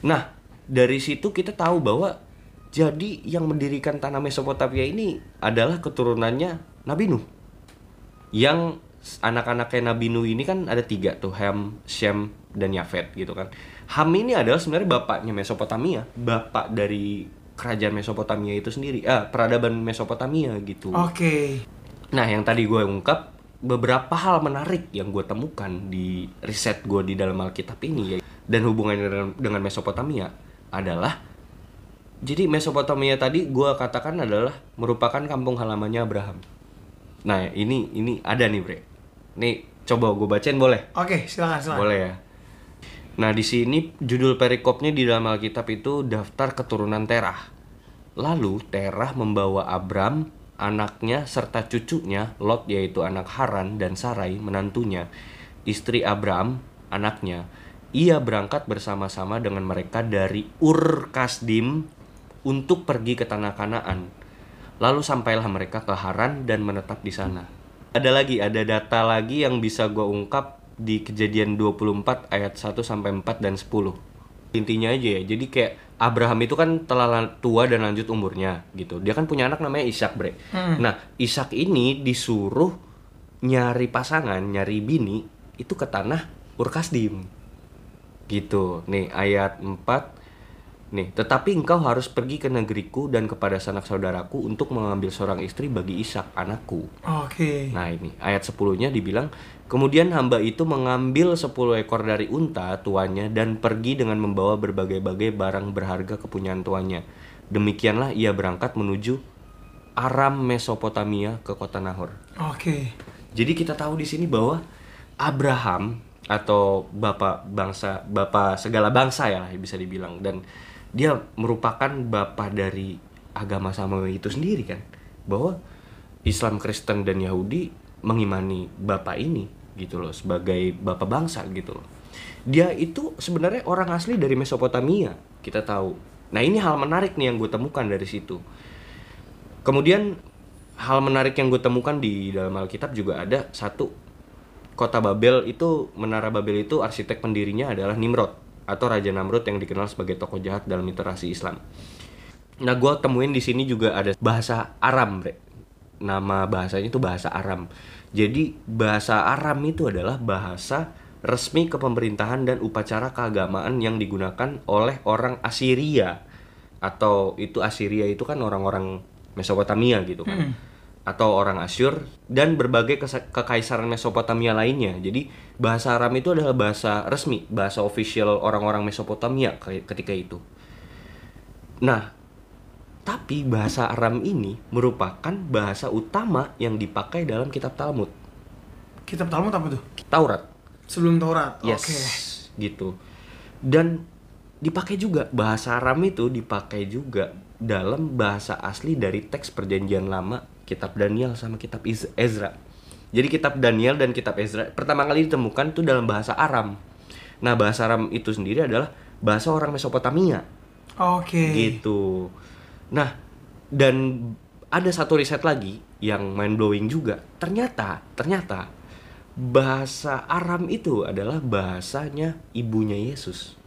Nah, dari situ kita tahu bahwa jadi yang mendirikan tanah Mesopotamia ini adalah keturunannya Nabi Nuh, yang anak-anaknya Nabi Nuh ini kan ada tiga tuh Ham, Shem, dan Yafet gitu kan. Ham ini adalah sebenarnya bapaknya Mesopotamia, bapak dari kerajaan Mesopotamia itu sendiri, ah peradaban Mesopotamia gitu. Oke. Nah, yang tadi gue ungkap beberapa hal menarik yang gue temukan di riset gue di dalam Alkitab ini ya, dan hubungannya dengan, dengan Mesopotamia adalah jadi Mesopotamia tadi gue katakan adalah merupakan kampung halamannya Abraham. Nah, ini ini ada nih, Bre. Nih, coba gue bacain boleh? Oke, silakan silakan. Boleh ya. Nah, di sini judul perikopnya di dalam Alkitab itu daftar keturunan Terah. Lalu Terah membawa Abram, anaknya serta cucunya, Lot yaitu anak Haran dan Sarai menantunya, istri Abram, anaknya. Ia berangkat bersama-sama dengan mereka dari Ur Kasdim untuk pergi ke tanah Kanaan. Lalu sampailah mereka ke Haran dan menetap di sana. Ada lagi, ada data lagi yang bisa gue ungkap di kejadian 24 ayat 1 sampai 4 dan 10. Intinya aja ya, jadi kayak Abraham itu kan telah tua dan lanjut umurnya gitu. Dia kan punya anak namanya Ishak, Bre. Nah, Ishak ini disuruh nyari pasangan, nyari bini itu ke tanah Urkasdim. Gitu. Nih ayat 4 Nih, tetapi engkau harus pergi ke negeriku dan kepada sanak saudaraku untuk mengambil seorang istri bagi Ishak anakku. Oke. Nah ini ayat 10-nya dibilang Kemudian hamba itu mengambil 10 ekor dari unta tuannya dan pergi dengan membawa berbagai-bagai barang berharga kepunyaan tuannya. Demikianlah ia berangkat menuju Aram Mesopotamia ke kota Nahor. Oke. Jadi kita tahu di sini bahwa Abraham atau bapak bangsa bapak segala bangsa ya bisa dibilang dan dia merupakan bapak dari agama Samawi itu sendiri kan? Bahwa Islam Kristen dan Yahudi mengimani bapak ini gitu loh sebagai bapak bangsa gitu loh. Dia itu sebenarnya orang asli dari Mesopotamia kita tahu. Nah ini hal menarik nih yang gue temukan dari situ. Kemudian hal menarik yang gue temukan di dalam Alkitab juga ada satu kota Babel itu menara Babel itu arsitek pendirinya adalah Nimrod atau Raja Namrud yang dikenal sebagai tokoh jahat dalam literasi Islam. Nah, gue temuin di sini juga ada bahasa Aram, Bre. Nama bahasanya itu bahasa Aram. Jadi bahasa Aram itu adalah bahasa resmi kepemerintahan dan upacara keagamaan yang digunakan oleh orang Assyria atau itu Assyria itu kan orang-orang Mesopotamia gitu kan atau orang Asyur dan berbagai kekaisaran Mesopotamia lainnya. Jadi bahasa Aram itu adalah bahasa resmi, bahasa official orang-orang Mesopotamia ke- ketika itu. Nah, tapi bahasa Aram ini merupakan bahasa utama yang dipakai dalam kitab Talmud, Kitab Talmud apa tuh? Taurat. Sebelum Taurat. Yes, Oke. gitu. Dan dipakai juga bahasa Aram itu dipakai juga dalam bahasa asli dari teks perjanjian lama kitab Daniel sama kitab Ezra. Jadi kitab Daniel dan kitab Ezra pertama kali ditemukan itu dalam bahasa Aram. Nah, bahasa Aram itu sendiri adalah bahasa orang Mesopotamia Oke. gitu. Nah, dan ada satu riset lagi yang mind blowing juga. Ternyata, ternyata bahasa Aram itu adalah bahasanya ibunya Yesus.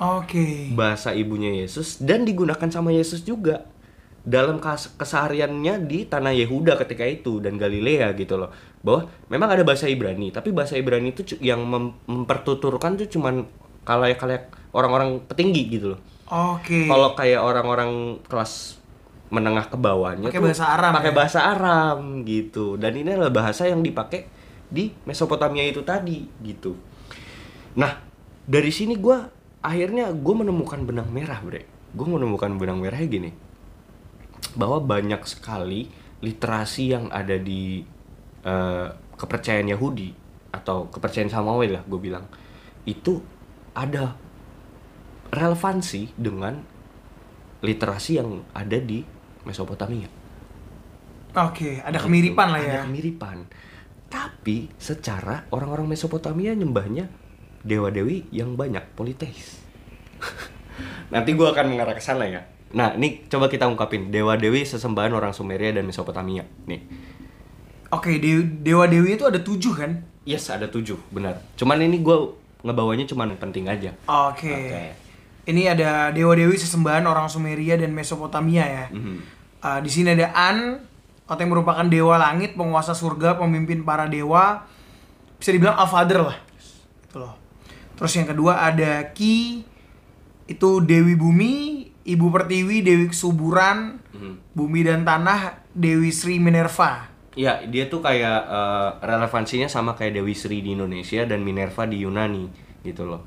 Oke. Bahasa ibunya Yesus dan digunakan sama Yesus juga dalam kesehariannya di tanah Yehuda ketika itu dan Galilea gitu loh. Bahwa memang ada bahasa Ibrani, tapi bahasa Ibrani itu yang mem- mempertuturkan tuh cuman kalayak-kalayak orang-orang petinggi gitu loh. Oke. Kalau kayak orang-orang kelas menengah ke bawahnya Pakai bahasa Aram pakai ya? bahasa Aram gitu. Dan ini adalah bahasa yang dipakai di Mesopotamia itu tadi gitu. Nah, dari sini gua akhirnya gue menemukan benang merah, Bre. Gue menemukan benang merahnya gini. Bahwa banyak sekali literasi yang ada di eh, kepercayaan Yahudi atau kepercayaan Samawi lah gue bilang itu ada relevansi dengan literasi yang ada di Mesopotamia. Oke, ada kemiripan lah ya. Ada kemiripan. Tapi secara orang-orang Mesopotamia nyembahnya dewa-dewi yang banyak politeis. Nanti gua akan mengarah ke sana ya. Nah, ini coba kita ungkapin dewa-dewi sesembahan orang Sumeria dan Mesopotamia. Nih, Oke, de- dewa dewi itu ada tujuh kan? yes ada tujuh, benar. Cuman ini gua ngebawanya cuman penting aja. Oke. Oke. Ini ada dewa dewi sesembahan orang Sumeria dan Mesopotamia ya. Mhm. Uh, di sini ada An, atau yang merupakan dewa langit, penguasa surga, pemimpin para dewa. Bisa dibilang Al-Father lah. Gitu loh. Terus yang kedua ada Ki itu Dewi Bumi, Ibu Pertiwi, Dewi Kesuburan, Mhm. Bumi dan Tanah, Dewi Sri Minerva. Iya, dia tuh kayak eh, relevansinya sama kayak Dewi Sri di Indonesia dan Minerva di Yunani gitu loh.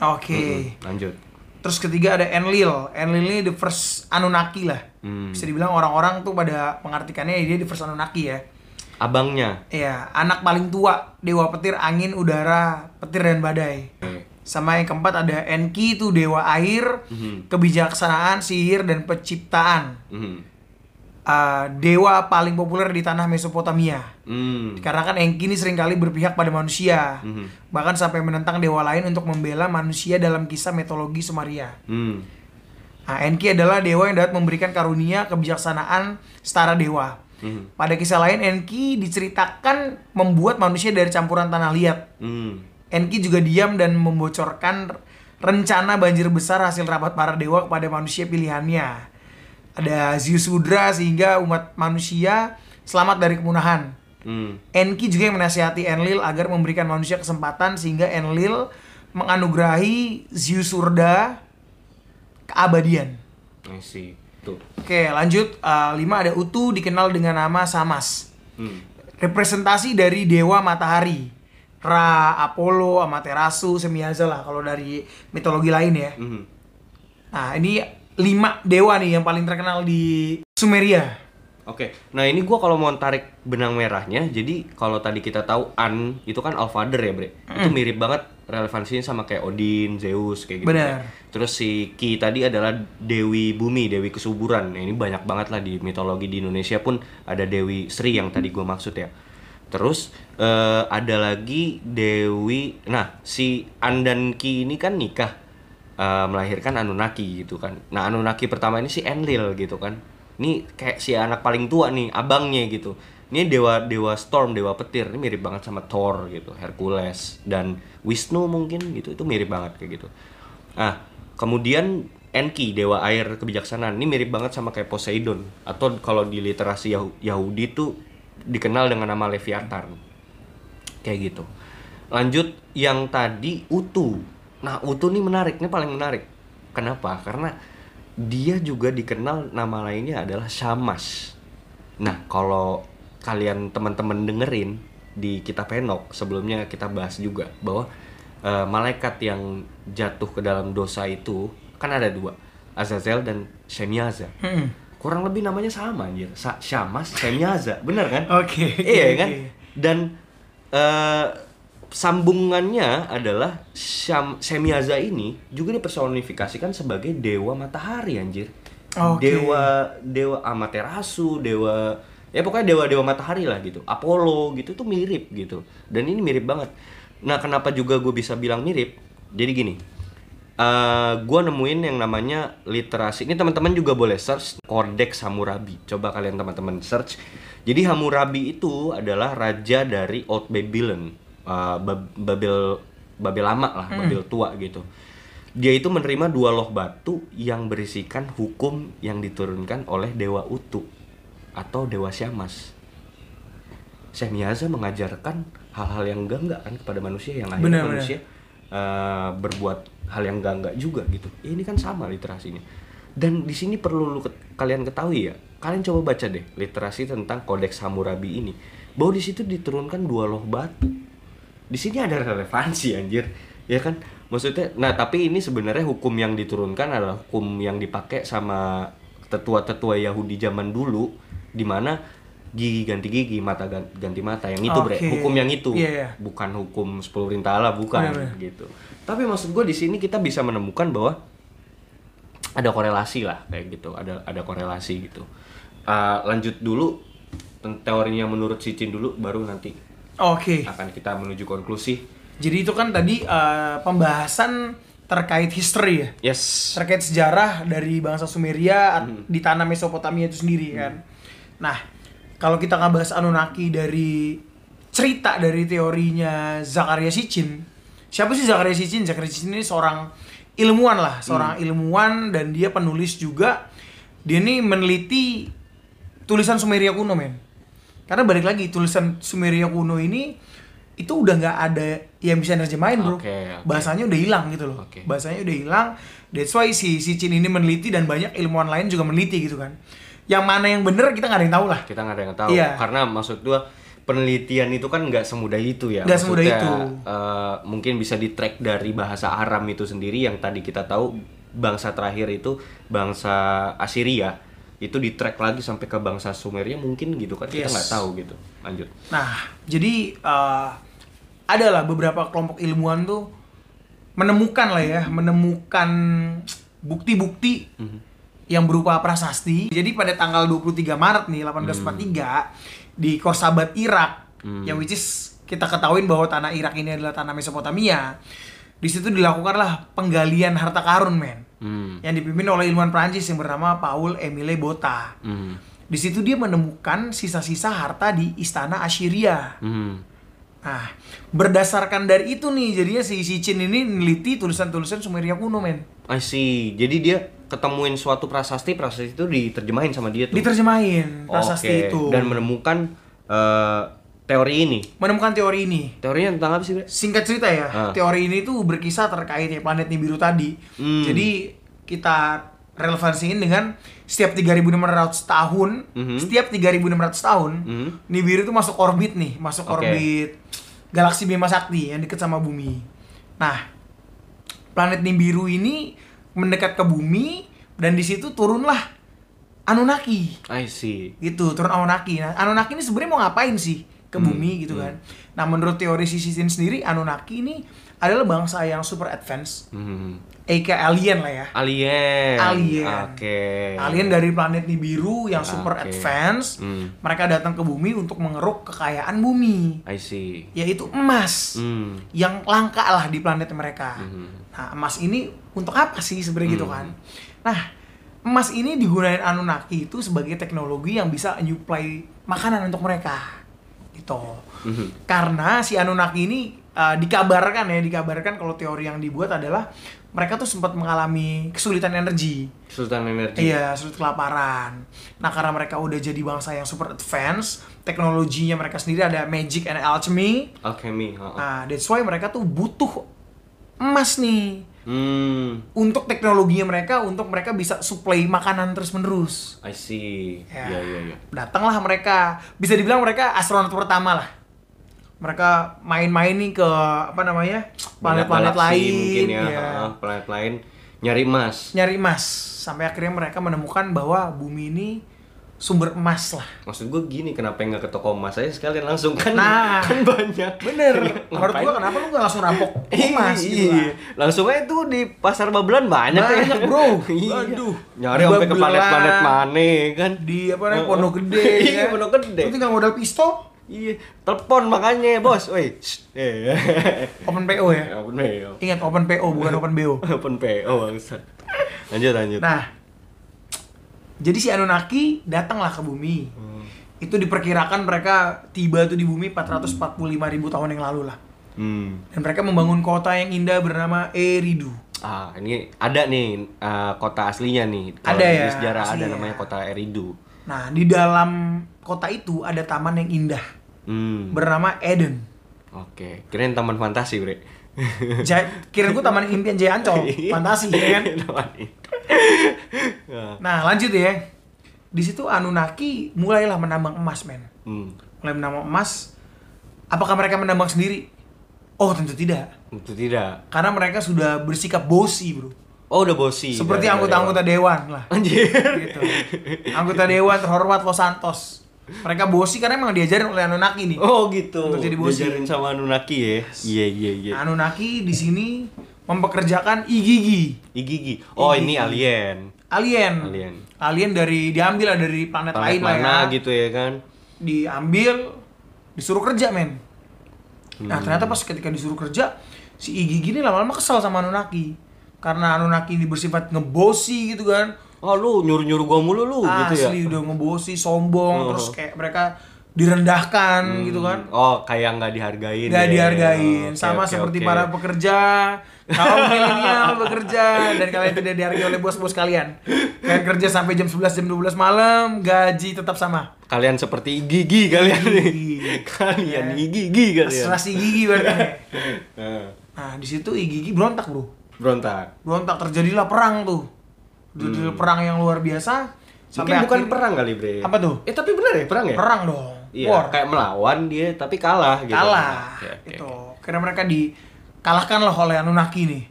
Oke. Mm-mm, Lanjut. Terus ketiga ada Enlil. Enlil ini the first Anunnaki lah. Hmm. Bisa dibilang orang-orang tuh pada pengartikannya dia the first Anunnaki ya. Abangnya. Iya, anak paling tua, dewa petir, angin, udara, petir dan badai. Sama yang keempat ada Enki itu dewa air, Mhm. kebijaksanaan, sihir dan penciptaan. mhm. Uh, dewa paling populer di tanah Mesopotamia. Hmm. Karena kan Enki ini sering kali berpihak pada manusia. Mhm. Bahkan sampai menentang dewa lain untuk membela manusia dalam kisah mitologi Sumeria. Hmm. Nah, Enki adalah dewa yang dapat memberikan karunia kebijaksanaan setara dewa. Mhm. Pada kisah lain, Enki diceritakan membuat manusia dari campuran tanah liat. Hmm. Enki juga diam dan membocorkan rencana banjir besar hasil rapat para dewa kepada manusia pilihannya. Ada Zeus Hydra sehingga umat manusia selamat dari kepunahan. Hmm. Enki juga yang menasihati Enlil agar memberikan manusia kesempatan sehingga Enlil menganugerahi Zeus Hydra keabadian. I see. Tuh. Oke, lanjut. Uh, lima ada Utu dikenal dengan nama Samas. Hmm. Representasi dari dewa matahari. Ra, Apollo, Amaterasu, Semiaza lah kalau dari mitologi lain ya. Mhm. Nah, ini lima dewa nih yang paling terkenal di Sumeria. Oke, nah ini gua kalau mau tarik benang merahnya, jadi kalau tadi kita tahu An itu kan Alfather ya bre, itu mirip banget relevansinya sama kayak Odin, Zeus kayak gitu. Benar. ya. Terus si Ki tadi adalah Dewi Bumi, Dewi Kesuburan. Nah, ini banyak banget lah di mitologi di Indonesia pun ada Dewi Sri yang tadi gua maksud ya. Terus eh, ada lagi Dewi, nah si An dan Ki ini kan nikah eh, melahirkan Anunnaki gitu kan. Nah Anunnaki pertama ini si Enlil gitu kan. Ini kayak si anak paling tua nih, abangnya gitu. Ini dewa dewa storm, dewa petir. Ini mirip banget sama Thor gitu, Hercules dan Wisnu mungkin gitu. Itu mirip banget kayak gitu. Nah, kemudian Enki, dewa air kebijaksanaan. Ini mirip banget sama kayak Poseidon atau kalau di literasi Yahu- Yahudi tuh dikenal dengan nama Leviathan. Kayak gitu. Lanjut yang tadi Utu. Nah, Utu nih menarik, ini paling menarik. Kenapa? Karena dia juga dikenal nama lainnya adalah Shamas. Nah, kalau kalian teman-teman dengerin di kitab Henok sebelumnya kita bahas juga bahwa eh, malaikat yang jatuh ke dalam dosa itu kan ada dua, Azazel dan Shemiaza. Hmm. Kurang lebih namanya sama anjir. Sa Syamas, Shemiaza. Bener kan? Oke. iya oke, kan? Dan eh, sambungannya adalah Syam, Semiaza ini juga dipersonifikasikan sebagai dewa matahari anjir. Oke. Dewa dewa Amaterasu, dewa ya pokoknya dewa-dewa matahari lah gitu. Apollo gitu tuh mirip gitu. Dan ini mirip banget. Nah, kenapa juga gue bisa bilang mirip? Jadi gini. Eh gue nemuin yang namanya literasi. Ini teman-teman juga boleh search Codex Hammurabi. Coba kalian teman-teman search. Jadi Hammurabi itu adalah raja dari Old Babylon, Eh, Bab- Babel Babel lama lah, Babel tua gitu. Dia itu menerima dua loh batu yang berisikan hukum yang diturunkan oleh dewa Utu atau dewa Syamas. Syekh mengajarkan hal-hal yang enggak-enggak kan kepada manusia yang akhirnya manusia eh, berbuat hal yang enggak-enggak juga gitu. Ya, ini kan sama literasinya. Dan di sini perlu lu kalian ketahui ya. Kalian coba baca deh literasi tentang Kodeks Hammurabi ini. Bahwa di situ diturunkan dua loh batu. Di sini ada relevansi anjir. Ya kan? Maksudnya nah tapi ini sebenarnya hukum yang diturunkan adalah hukum yang dipakai sama tetua-tetua Yahudi zaman dulu di mana gigi ganti gigi, mata gan- ganti mata yang itu bre, Oke. hukum yang itu. Iya, iya. Bukan hukum 10 perintah Allah, bukan Benar-benar. gitu. Tapi maksud gue di sini kita bisa menemukan bahwa ada korelasi lah kayak gitu, ada ada korelasi gitu. Ah, lanjut dulu teorinya menurut Sicin dulu baru nanti Oke. akan kita menuju konklusi. Jadi itu kan tadi eh, pembahasan terkait history ya. Yes. terkait sejarah dari bangsa Sumeria Hmm. di tanah Mesopotamia itu sendiri kan. Nah, kalau kita ngebahas Anunnaki dari cerita dari teorinya Zakaria Sitchin. Siapa sih Zakaria Sitchin? Zakaria Sitchin ini seorang ilmuwan lah, seorang ilmuwan dan dia penulis juga. Dia ini meneliti tulisan Sumeria kuno men karena balik lagi tulisan Sumeria kuno ini itu udah nggak ada yang bisa nerjemahin bro Oke, oke. bahasanya udah hilang gitu loh Oke. bahasanya udah hilang that's why si si Chin ini meneliti dan banyak ilmuwan lain juga meneliti gitu kan yang mana yang bener kita nggak ada yang tahu lah kita nggak ada yang tahu. Iya. karena maksud gua penelitian itu kan nggak semudah itu ya. Nggak semudah itu. eh, mungkin bisa di track dari bahasa Aram itu sendiri yang tadi kita tahu bangsa terakhir itu bangsa Assyria itu di track lagi sampai ke bangsa Sumeria mungkin gitu kan. Kita Yes. nggak tahu gitu. Lanjut. Nah, jadi eh, adalah beberapa kelompok ilmuwan tuh menemukan lah ya, menemukan bukti-bukti yang berupa prasasti. Jadi pada tanggal 23 Maret nih 1843 di Korsabat Irak, yang which is kita ketahuin bahwa tanah Irak ini adalah tanah Mesopotamia. Di situ dilakukanlah penggalian harta karun, men. hmm. Yang dipimpin oleh ilmuwan Prancis yang bernama Paul Emile Botta. Hmm. Di situ dia menemukan sisa-sisa harta di istana Assyria. Hmm. Nah, berdasarkan dari itu nih, jadinya si si Chin ini neliti tulisan-tulisan Sumeria kuno, men. I see jadi dia ketemuin suatu prasasti prasasti itu diterjemahin sama dia tuh Diterjemahin prasasti Oke, itu. dan menemukan eh, teori ini menemukan teori ini. teorinya tentang apa sih Bre? Singkat cerita ya, Ah. teori ini tuh berkisah terkait ya planet Nibiru tadi. Hmm. Jadi kita relevansiin dengan setiap 3600 tahun, Mhm. setiap 3600 tahun, Mhm. Nibiru itu masuk orbit nih, masuk Oke. orbit galaksi Bima Sakti yang dekat sama bumi. Nah, planet Nibiru ini mendekat ke bumi dan di situ turunlah Anunnaki I see gitu turun Anunnaki nah Anunnaki ini sebenarnya mau ngapain sih ke Hmm, bumi gitu kan nah menurut teori Sisisin sendiri Anunnaki ini adalah bangsa yang super advance Hmm. aka alien lah ya Alien. Alien. Oke. alien dari planet Nibiru yang super advance Hmm. mereka datang ke bumi untuk mengeruk kekayaan bumi I see. yaitu emas Hmm. yang langka lah di planet mereka Mhm. nah emas ini untuk apa sih sebenarnya gitu Hmm. kan nah emas ini digunakan Anunnaki itu sebagai teknologi yang bisa menyuplai makanan untuk mereka gitu Mhm. karena si Anunnaki ini uh, dikabarkan ya dikabarkan kalau teori yang dibuat adalah mereka tuh sempat mengalami kesulitan energi Sultan energi. Iya, sulit kelaparan. Nah, karena mereka udah jadi bangsa yang super advance, teknologinya mereka sendiri ada magic and alchemy. Alchemy. ha-ha. Nah, that's why mereka tuh butuh emas nih Hmm. untuk teknologinya mereka untuk mereka bisa supply makanan terus-menerus. I see. Ya. Iya iya iya. Datanglah mereka, bisa dibilang mereka astronot pertama lah. Mereka main-main nih ke apa namanya? planet-planet lain, mungkin ya. ya. ha-ha, Planet lain nyari emas. nyari emas. Sampai akhirnya mereka menemukan bahwa bumi ini sumber emas lah. Maksud gue gini, kenapa nggak ke toko emas aja sekalian langsung kan? Nah. kan banyak. Bener. Menurut gua kenapa lu gak langsung rampok emas gitu Iya. lah. Langsung aja tuh di pasar Babelan banyak, Banyak, ya. bro. iya. Aduh. Nyari sampai ke planet-planet mana kan? Di apa namanya pondok gede. Iya, ya. pondok gede. Lu tinggal modal pistol, Iya, telepon makanya, Bos. Woi. Eh. open PO ya. Open PO. Ingat open PO bukan open BO. Open PO bangsat. Lanjut lanjut. Nah, jadi si Anunnaki datanglah ke bumi. Hmm. Itu diperkirakan mereka tiba tuh di bumi 445 ribu tahun yang lalu lah. Hmm. Dan mereka membangun kota yang indah bernama Eridu. Ah, ini ada nih eh, kota aslinya nih. Kalau Ada di ya, sejarah ada aslinya. namanya kota Eridu. Nah, di dalam kota itu ada taman yang indah Hmm. bernama Eden. Oke, kirain taman fantasi, Bre. Jaya, kira gue taman impian Jaya Ancol, Iya. fantasi ya kan. Ya. Nah lanjut ya, di situ Anunnaki mulailah menambang emas men, Hmm. mulai menambang emas. Apakah mereka menambang sendiri? Oh tentu tidak, Itu tidak. karena mereka sudah bersikap bosi bro, Oh, udah bosi. seperti dari- anggota-anggota dari dewan lah. Anjir. Gitu. Anggota dewan terhormat Los Santos. Mereka bosi karena emang diajarin oleh Anunnaki nih. Oh, gitu. Untuk jadi bosi. Diajarin sama Anunnaki ya. Iya, iya, iya. Anunnaki di sini mempekerjakan Igigi, Igigi. Oh, Igigi. ini alien. alien. Alien. Alien dari diambil lah dari planet, Planet lain lah mana ya. gitu ya kan? diambil disuruh kerja men nah Hmm. ternyata pas ketika disuruh kerja si Iggy gini lama-lama kesal sama Anunnaki karena Anunnaki ini bersifat ngebosi gitu kan Oh, lu nyuruh-nyuruh gua mulu lu gitu ya. asli udah ngebosi sombong Oh. terus kayak mereka direndahkan gitu kan Oh, kayak nggak dihargain. nggak ya. dihargain Oke, sama oke, seperti oke. para pekerja Kaum milenial bekerja dan kalian tidak dihargai oleh bos-bos kalian. Kalian kerja sampai jam 11 jam 12 malam, gaji tetap sama. Kalian seperti gigi kalian nih. Gigi. Kalian gigi kalian. Serasi gigi berarti. Nah, Nah, di situ gigi berontak, Bro. berontak. Berontak terjadilah perang tuh. Terjadilah perang yang luar biasa. Mungkin bukan akhir- perang kali, Bre. Apa tuh? Eh, tapi bener ya perang ya? Perang dong. Iya, War. kayak melawan dia tapi kalah gitu. kalah oke, itu oke. karena mereka dikalahkan loh oleh Anunnaki nih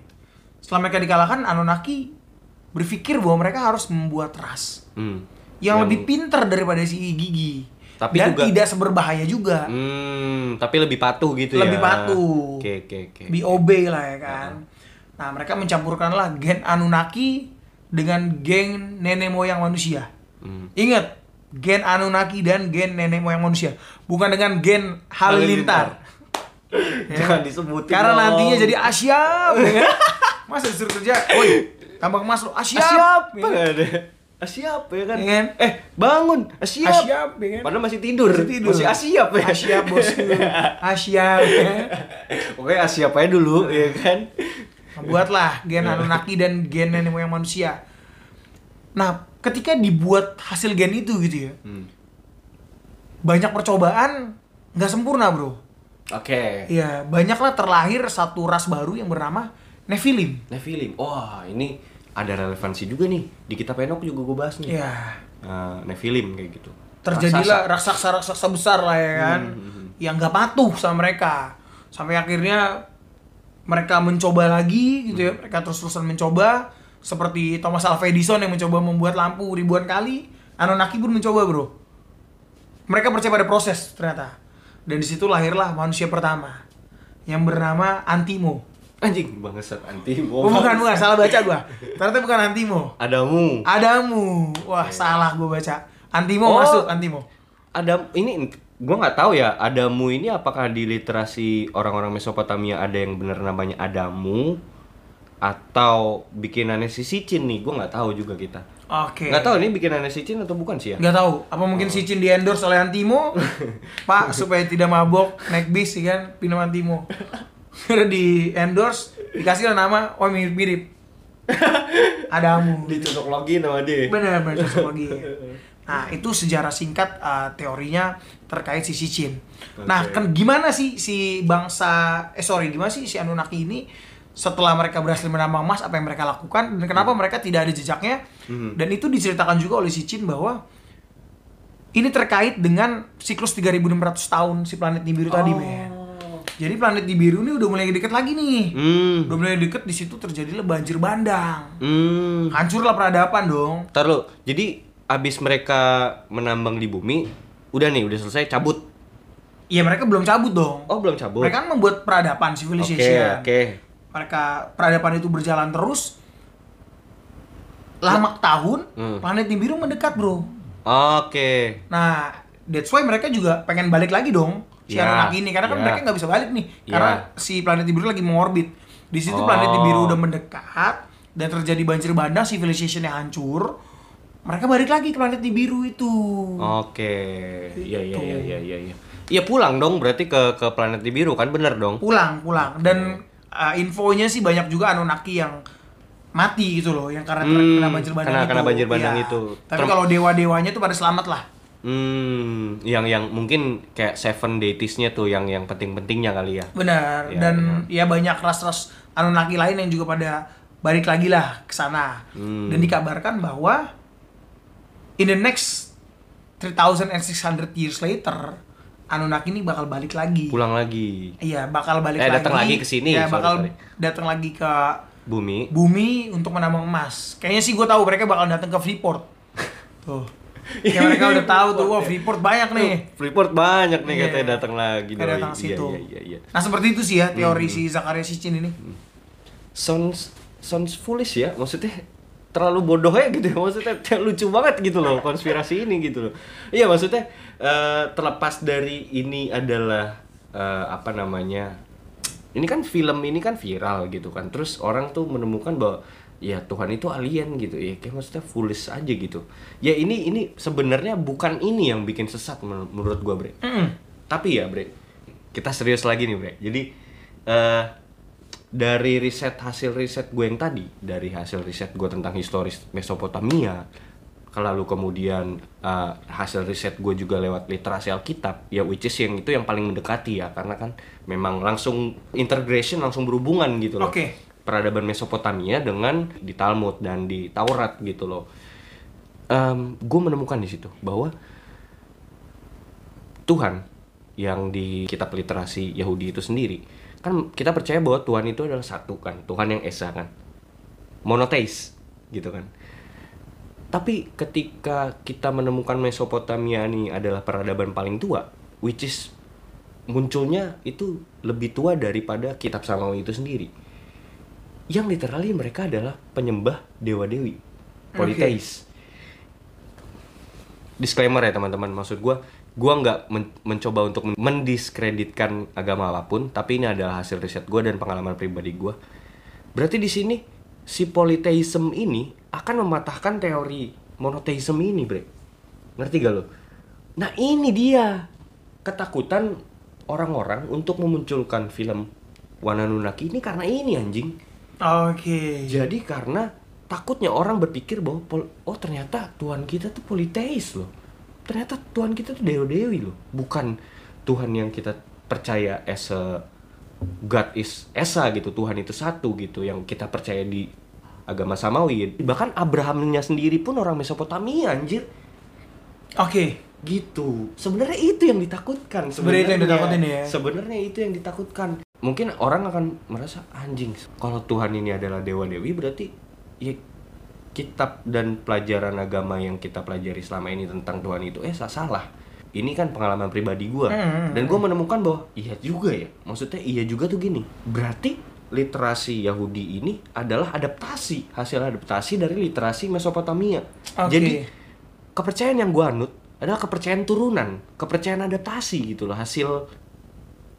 setelah mereka dikalahkan Anunnaki berpikir bahwa mereka harus membuat ras Hmm. yang, lebih pinter daripada si Gigi Tapi dan juga- tidak seberbahaya juga Hmm, tapi lebih patuh gitu ya. lebih patuh Oke, oke, oke. be obey lah ya kan nah mereka mencampurkanlah gen Anunnaki dengan gen nenek moyang manusia Hmm. ingat gen Anunnaki dan gen nenek moyang manusia bukan dengan gen halilintar Jangan disebutin. Karena dong. nantinya jadi asyap, ya kan? Masa disuruh kerja, woi, tambang emas lo, asyap, Asyap, ya kan? Asyap ya kan? Ya kan? Eh, bangun, asyap. Asyap, ya kan? Padahal masih tidur. Masih tidur. Masih asyap ya. Asyap bosku, asyap, ya kan? Oke, asyap aja dulu ya kan. Nah, Buatlah gen Anunnaki dan gen nenek moyang manusia. Nah, ketika dibuat hasil gen itu gitu ya, Hmm. banyak percobaan nggak sempurna bro. Oke. Iya, banyaklah terlahir satu ras baru yang bernama Nephilim. Nephilim. Wah, ini ada relevansi juga nih. Di kitab Enoch juga gue bahas nih. Iya. Nah, Nephilim kayak gitu. terjadilah raksasa-raksasa besar lah ya kan Hmm, yang nggak patuh sama mereka sampai akhirnya mereka mencoba lagi gitu ya. Mereka terus-terusan mencoba. Seperti Thomas Alva Edison yang mencoba membuat lampu ribuan kali. Anunnaki pun mencoba bro. Mereka percaya pada proses ternyata. Dan di situ lahirlah manusia pertama yang bernama Antimo. Anjing, bangsat anti. oh, bukan bukan. Salah baca gua. Ternyata bukan Antimo. Adamu. Adamu. Wah salah gua baca. Antimo Oh. masuk Antimo. Adam ini gua nggak tahu ya Adamu ini apakah di literasi orang-orang Mesopotamia ada yang bener namanya Adamu atau bikinannya si Sicin nih gua nggak tahu juga kita Oke. nggak tahu ini bikinannya Sicin atau bukan sih ya Nggak tahu. Apa mungkin Cin di endorse oleh Antimo? Pak, supaya tidak mabok naik bis ya kan, pinam Antimo. Udah di endorse, dikasih nama, oh mirip-mirip. Adamu. dicocok lagi nama dia Bener, bener cocok lagi. Nah, itu sejarah singkat uh, teorinya terkait si Sicin. Nah, Oke. kan gimana sih si bangsa eh sorry, gimana sih si Anunnaki ini setelah mereka berhasil menambang emas apa yang mereka lakukan dan kenapa mereka tidak ada jejaknya? Hmm. Dan itu diceritakan juga oleh Sicin bahwa ini terkait dengan siklus 3600 tahun si planet Nibiru tadi, men. Jadi planet Nibiru ini udah mulai deket lagi nih. hmm Udah mulai deket di situ terjadilah banjir bandang. hmm Hancurlah peradaban dong. Lo, jadi abis mereka menambang di bumi, udah nih, udah selesai cabut. Iya mereka belum cabut dong. Oh belum cabut. Mereka kan membuat peradaban Oke civilization. oke. Mereka peradaban itu berjalan terus. Lama tahun, Hmm. planet Nibiru mendekat bro. Oke. Nah, that's why mereka juga pengen balik lagi dong si Ya, Anunnaki ini karena kan ya. mereka nggak bisa balik nih Ya. karena si planet Nibiru lagi mengorbit. Di situ Oh. planet Nibiru udah mendekat dan terjadi banjir bandang, civilization yang hancur. Mereka balik lagi ke planet Nibiru itu. Oke. Iya iya Gitu. iya iya iya. iya. Iya pulang dong berarti ke ke planet di biru kan bener dong. pulang pulang dan uh, infonya sih banyak juga Anunnaki yang mati gitu loh yang karena Hmm, kena banjir bandang kena- itu kena banjir bandang Iya. itu. tapi Term- kalau dewa dewanya tuh pada selamat lah Hmm, yang yang mungkin kayak seven deities-nya tuh yang yang penting-pentingnya kali ya. benar Iya, dan ya banyak ras-ras Anunnaki lain yang juga pada balik lagi lah ke sana Hmm. dan dikabarkan bahwa in the next 3600 years later Anunnaki ini bakal balik lagi Pulang lagi iya bakal balik Eh, lagi datang lagi ke sini, ya sorry, bakal datang lagi ke bumi. bumi untuk menambang emas. Kayaknya sih gue tahu mereka bakal datang ke Freeport. Tuh. Ya mereka udah tahu tuh, wah Freeport banyak nih. Freeport banyak nih Iya. katanya datang lagi. Kayak doi. datang Iya, situ. Iya iya iya. Nah seperti itu sih ya teori Hmm. si Zakaria Sitchin ini. Sounds sounds foolish ya. Maksudnya terlalu bodoh ya gitu ya. Maksudnya kayak lucu banget gitu loh konspirasi ini gitu loh. Iya maksudnya eh, terlepas dari ini adalah eh, apa namanya? Ini kan film ini kan viral gitu kan. Terus orang tuh menemukan bahwa ya Tuhan itu alien gitu ya. Kayak maksudnya foolish aja gitu. Ya ini ini sebenarnya bukan ini yang bikin sesat menur- menurut gua, Bre. Mm. Tapi ya, Bre, kita serius lagi nih, Bre. Jadi eh dari riset hasil riset gue yang tadi dari hasil riset gue tentang historis Mesopotamia lalu kemudian uh, hasil riset gue juga lewat literasi Alkitab ya which is yang itu yang paling mendekati ya karena kan memang langsung integration langsung berhubungan gitu loh Oke. peradaban Mesopotamia dengan di Talmud dan di Taurat gitu loh Em, gue menemukan di situ bahwa Tuhan yang di kitab literasi Yahudi itu sendiri kan kita percaya bahwa Tuhan itu adalah satu kan Tuhan yang esa kan. Monoteis gitu kan. Tapi ketika kita menemukan Mesopotamia ini adalah peradaban paling tua which is munculnya itu lebih tua daripada kitab Samawi itu sendiri. Yang literally mereka adalah penyembah dewa-dewi politeis. Disclaimer ya teman-teman. Maksud gua gua nggak men- mencoba untuk men- mendiskreditkan agama apa pun tapi ini adalah hasil riset gua dan pengalaman pribadi gua berarti di sini si politeism ini akan mematahkan teori monoteism ini bre ngerti gak lo nah ini dia ketakutan orang-orang untuk memunculkan film Wananunaki ini karena ini anjing Oke. jadi karena takutnya orang berpikir bahwa oh ternyata Tuhan kita tuh politeis loh. Ternyata Tuhan kita tuh dewa-dewi loh, bukan Tuhan yang kita percaya as a God is esa gitu, Tuhan itu satu gitu yang kita percaya di agama samawi. Bahkan Abrahamnya sendiri pun orang Mesopotamia anjir. Oke. Gitu. Sebenarnya itu yang ditakutkan. Sebenarnya itu yang ditakutin ya? Sebenarnya itu yang ditakutkan. Mungkin orang akan merasa anjing. Kalau Tuhan ini adalah dewa dewi berarti ya kitab dan pelajaran agama yang kita pelajari selama ini tentang Tuhan itu eh salah. Ini kan pengalaman pribadi gua Hmm, dan gua menemukan bahwa iya juga ya. Maksudnya iya juga tuh gini. Berarti literasi Yahudi ini adalah adaptasi hasil adaptasi dari literasi Mesopotamia. Oke. Jadi kepercayaan yang gua anut adalah kepercayaan turunan, kepercayaan adaptasi gitu loh, hasil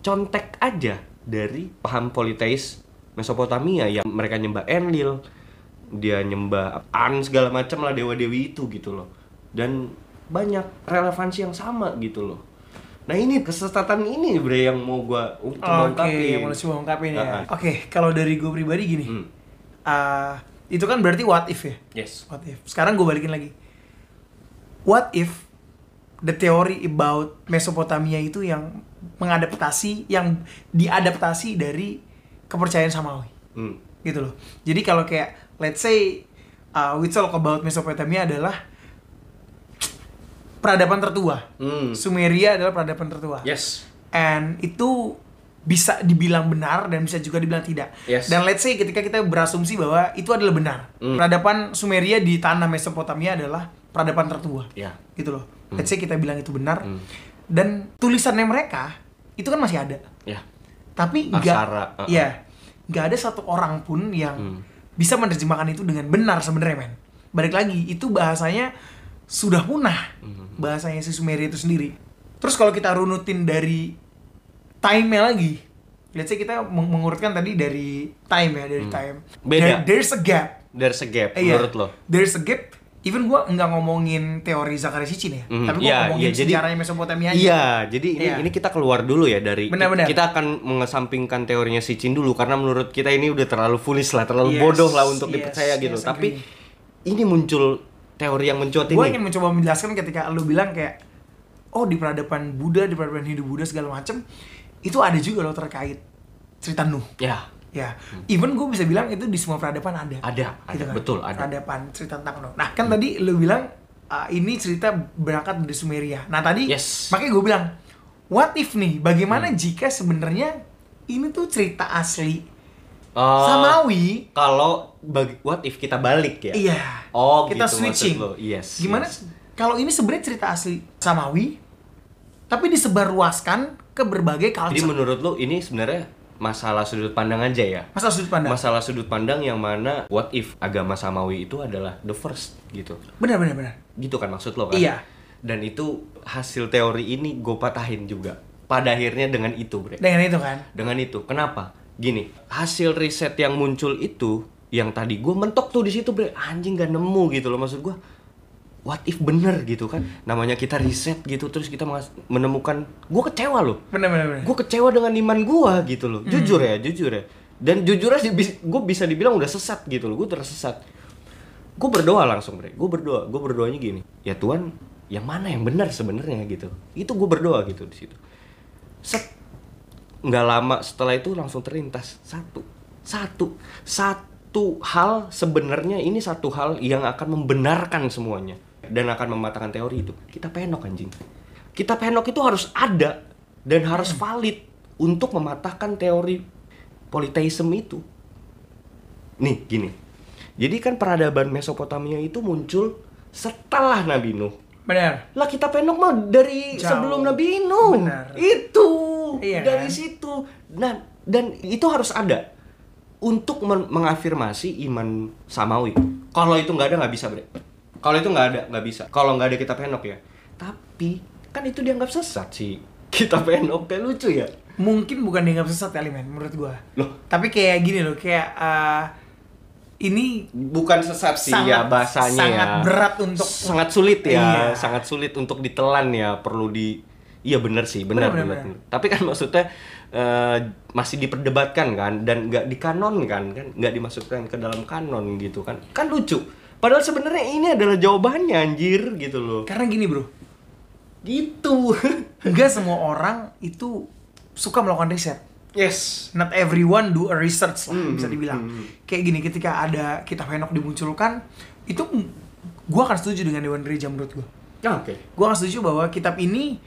contek aja dari paham politeis Mesopotamia yang mereka nyembah Enlil, dia nyembah An segala macam lah dewa-dewi itu gitu loh. Dan banyak relevansi yang sama gitu loh. Nah ini kesesatan ini bre yang mau coba Oke, ungkapin. mau coba ungkapin ya. Ah, ah. Oke, kalau dari gue pribadi gini. Hmm. ah, itu kan berarti what if ya? Yes. What if? Sekarang gue balikin lagi. What if the theory about Mesopotamia itu yang mengadaptasi, yang diadaptasi dari kepercayaan Samawi, Hmm. gitu loh. Jadi kalau kayak let's say uh, we talk about Mesopotamia adalah peradaban tertua. Hmm. Sumeria adalah peradaban tertua. Yes. And itu bisa dibilang benar dan bisa juga dibilang tidak. Yes. Dan let's say ketika kita berasumsi bahwa itu adalah benar. Hmm. Peradaban Sumeria di tanah Mesopotamia adalah peradaban tertua. Ya. Gitu loh. Let's say kita bilang itu benar. Hmm. Dan tulisannya mereka itu kan masih ada. Ya. Tapi nggak Aksara, uh-uh. ya, nggak ada satu orang pun yang Hmm. Bisa menerjemahkan itu dengan benar sebenarnya, men. Balik lagi, itu bahasanya sudah punah. Hmm. Bahasanya si Sumeria itu sendiri. Terus kalau kita runutin dari time-nya lagi, let's say kita meng- mengurutkan tadi dari time ya, dari time. Hmm. Beda. There- there's a gap. There's a gap Eh, iya. menurut lo. There's a gap. Even gua nggak ngomongin teori Zachary Sitchin ya, Mhm, tapi gua iya, ngomongin iya, jadi- sejarahnya Mesopotamia aja. Iya, jadi ini Iya. ini kita keluar dulu ya dari Benar-benar. kita akan mengesampingkan teorinya si Chin dulu karena menurut kita ini udah terlalu foolish lah, terlalu Yes, bodoh lah untuk yes, dipercaya gitu. yes, Tapi agree. ini muncul teori yang mencuat gue ini. ingin mencoba menjelaskan ketika lu bilang kayak oh di peradaban Buddha di peradaban Hindu Buddha segala macem itu ada juga loh terkait cerita Nuh Ya, ya even gue bisa bilang itu di semua peradaban ada Ada, ada, betul, ada. peradaban cerita tentang Nuh nah kan tadi lu bilang ah, ini cerita berangkat dari Sumeria nah tadi Yes. makanya gue bilang what if nih bagaimana Hmm. jika sebenarnya ini tuh cerita asli Eh, Samawi Kalau bagi what if kita balik ya? iya Oh, kita gitu switching lo. Yes. gimana yes. kalau ini sebenarnya cerita asli Samawi tapi disebarluaskan ke berbagai Jadi culture menurut lo ini sebenarnya masalah sudut pandang aja ya? masa sudut pandang Masalah sudut pandang yang mana what if agama samawi itu adalah the first gitu. benar benar benar Gitu kan maksud lo kan? Iya. Dan itu hasil teori ini gue patahin juga. Pada akhirnya dengan itu, Bre. dengan itu kan Dengan itu. Kenapa? Gini, hasil riset yang muncul itu yang tadi gue mentok tuh di situ, Bre. Anjing gak nemu gitu loh maksud gue. What if bener gitu kan? Namanya kita riset gitu terus kita menemukan gue kecewa loh. benar benar benar Gue kecewa dengan iman gue gitu loh. Jujur ya, jujur ya. dan jujur aja gue bisa dibilang udah sesat gitu loh gue tersesat. Gue berdoa langsung bre. Gue berdoa gue berdoanya gini. Ya Tuhan yang mana yang benar sebenarnya gitu. Itu gue berdoa gitu di situ. Set. Nggak lama setelah itu langsung terlintas. Satu. Satu. Satu hal sebenarnya ini satu hal yang akan membenarkan semuanya dan akan mematahkan teori itu kita penok anjing kita penok itu harus ada dan harus valid untuk mematahkan teori politeisme itu. Nih, gini. Jadi kan peradaban Mesopotamia itu muncul setelah Nabi Nuh. Benar. Lah kita penok mah dari Jauh. sebelum Nabi Nuh. Benar. Itu. Iya dari kan? situ. Nah, dan itu harus ada untuk men- mengafirmasi iman samawi. Kalau itu nggak ada nggak bisa, Bre. Kalau itu nggak ada nggak bisa. Kalau nggak ada kita penok ya. Tapi kan itu dianggap sesat sih. Kita penok kayak lucu ya. Mungkin bukan dianggap sesat kali men menurut gua. Loh, Tapi kayak gini loh, kayak eh, ini bukan sesat sih Sangat- ya bahasanya sangat ya. berat untuk- sangat sulit ya Iya. sangat sulit untuk ditelan ya perlu di iya bener sih benar benar tapi kan maksudnya eh, masih diperdebatkan kan dan nggak dikanonkan kan nggak dimasukkan ke dalam kanon gitu kan kan lucu padahal sebenarnya ini adalah jawabannya anjir gitu loh karena gini bro, gitu nggak semua orang itu suka melakukan riset. yes Not everyone do a research lah Hmm, bisa dibilang. hmm. Kayak gini ketika ada kitab Henok dimunculkan, itu gua akan setuju dengan Dewan Gereja menurut gua. Ya, oke Gua akan setuju bahwa kitab ini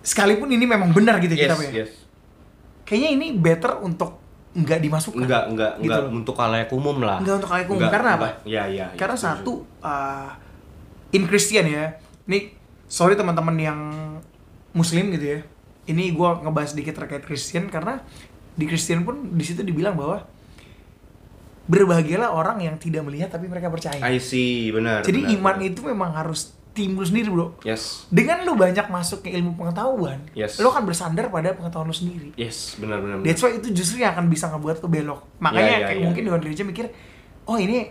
sekalipun ini memang benar gitu yes kitabnya. yes Kayaknya ini better untuk nggak dimasukkan. enggak enggak gitu enggak loh. untuk kalayak umum lah Nggak untuk khalayak umum. Karena apa? enggak. ya ya ya, Karena setuju. satu uh, in Christian ya. Ini sorry teman-teman yang Muslim gitu ya. Ini gua ngebahas sedikit terkait Christian karena di Christian pun di situ dibilang bahwa berbahagialah orang yang tidak melihat tapi mereka percaya. I see benar Jadi benar, iman benar. itu memang harus timbul sendiri bro. yes Dengan lu banyak masuk ke ilmu pengetahuan, Yes. lu akan bersandar pada pengetahuan lu sendiri. Yes, benar benar. benar. That's why itu justru yang akan bisa ngebuat lu belok. Makanya Ya, ya, kayak ya, mungkin ya. Dewan Gereja mikir, oh ini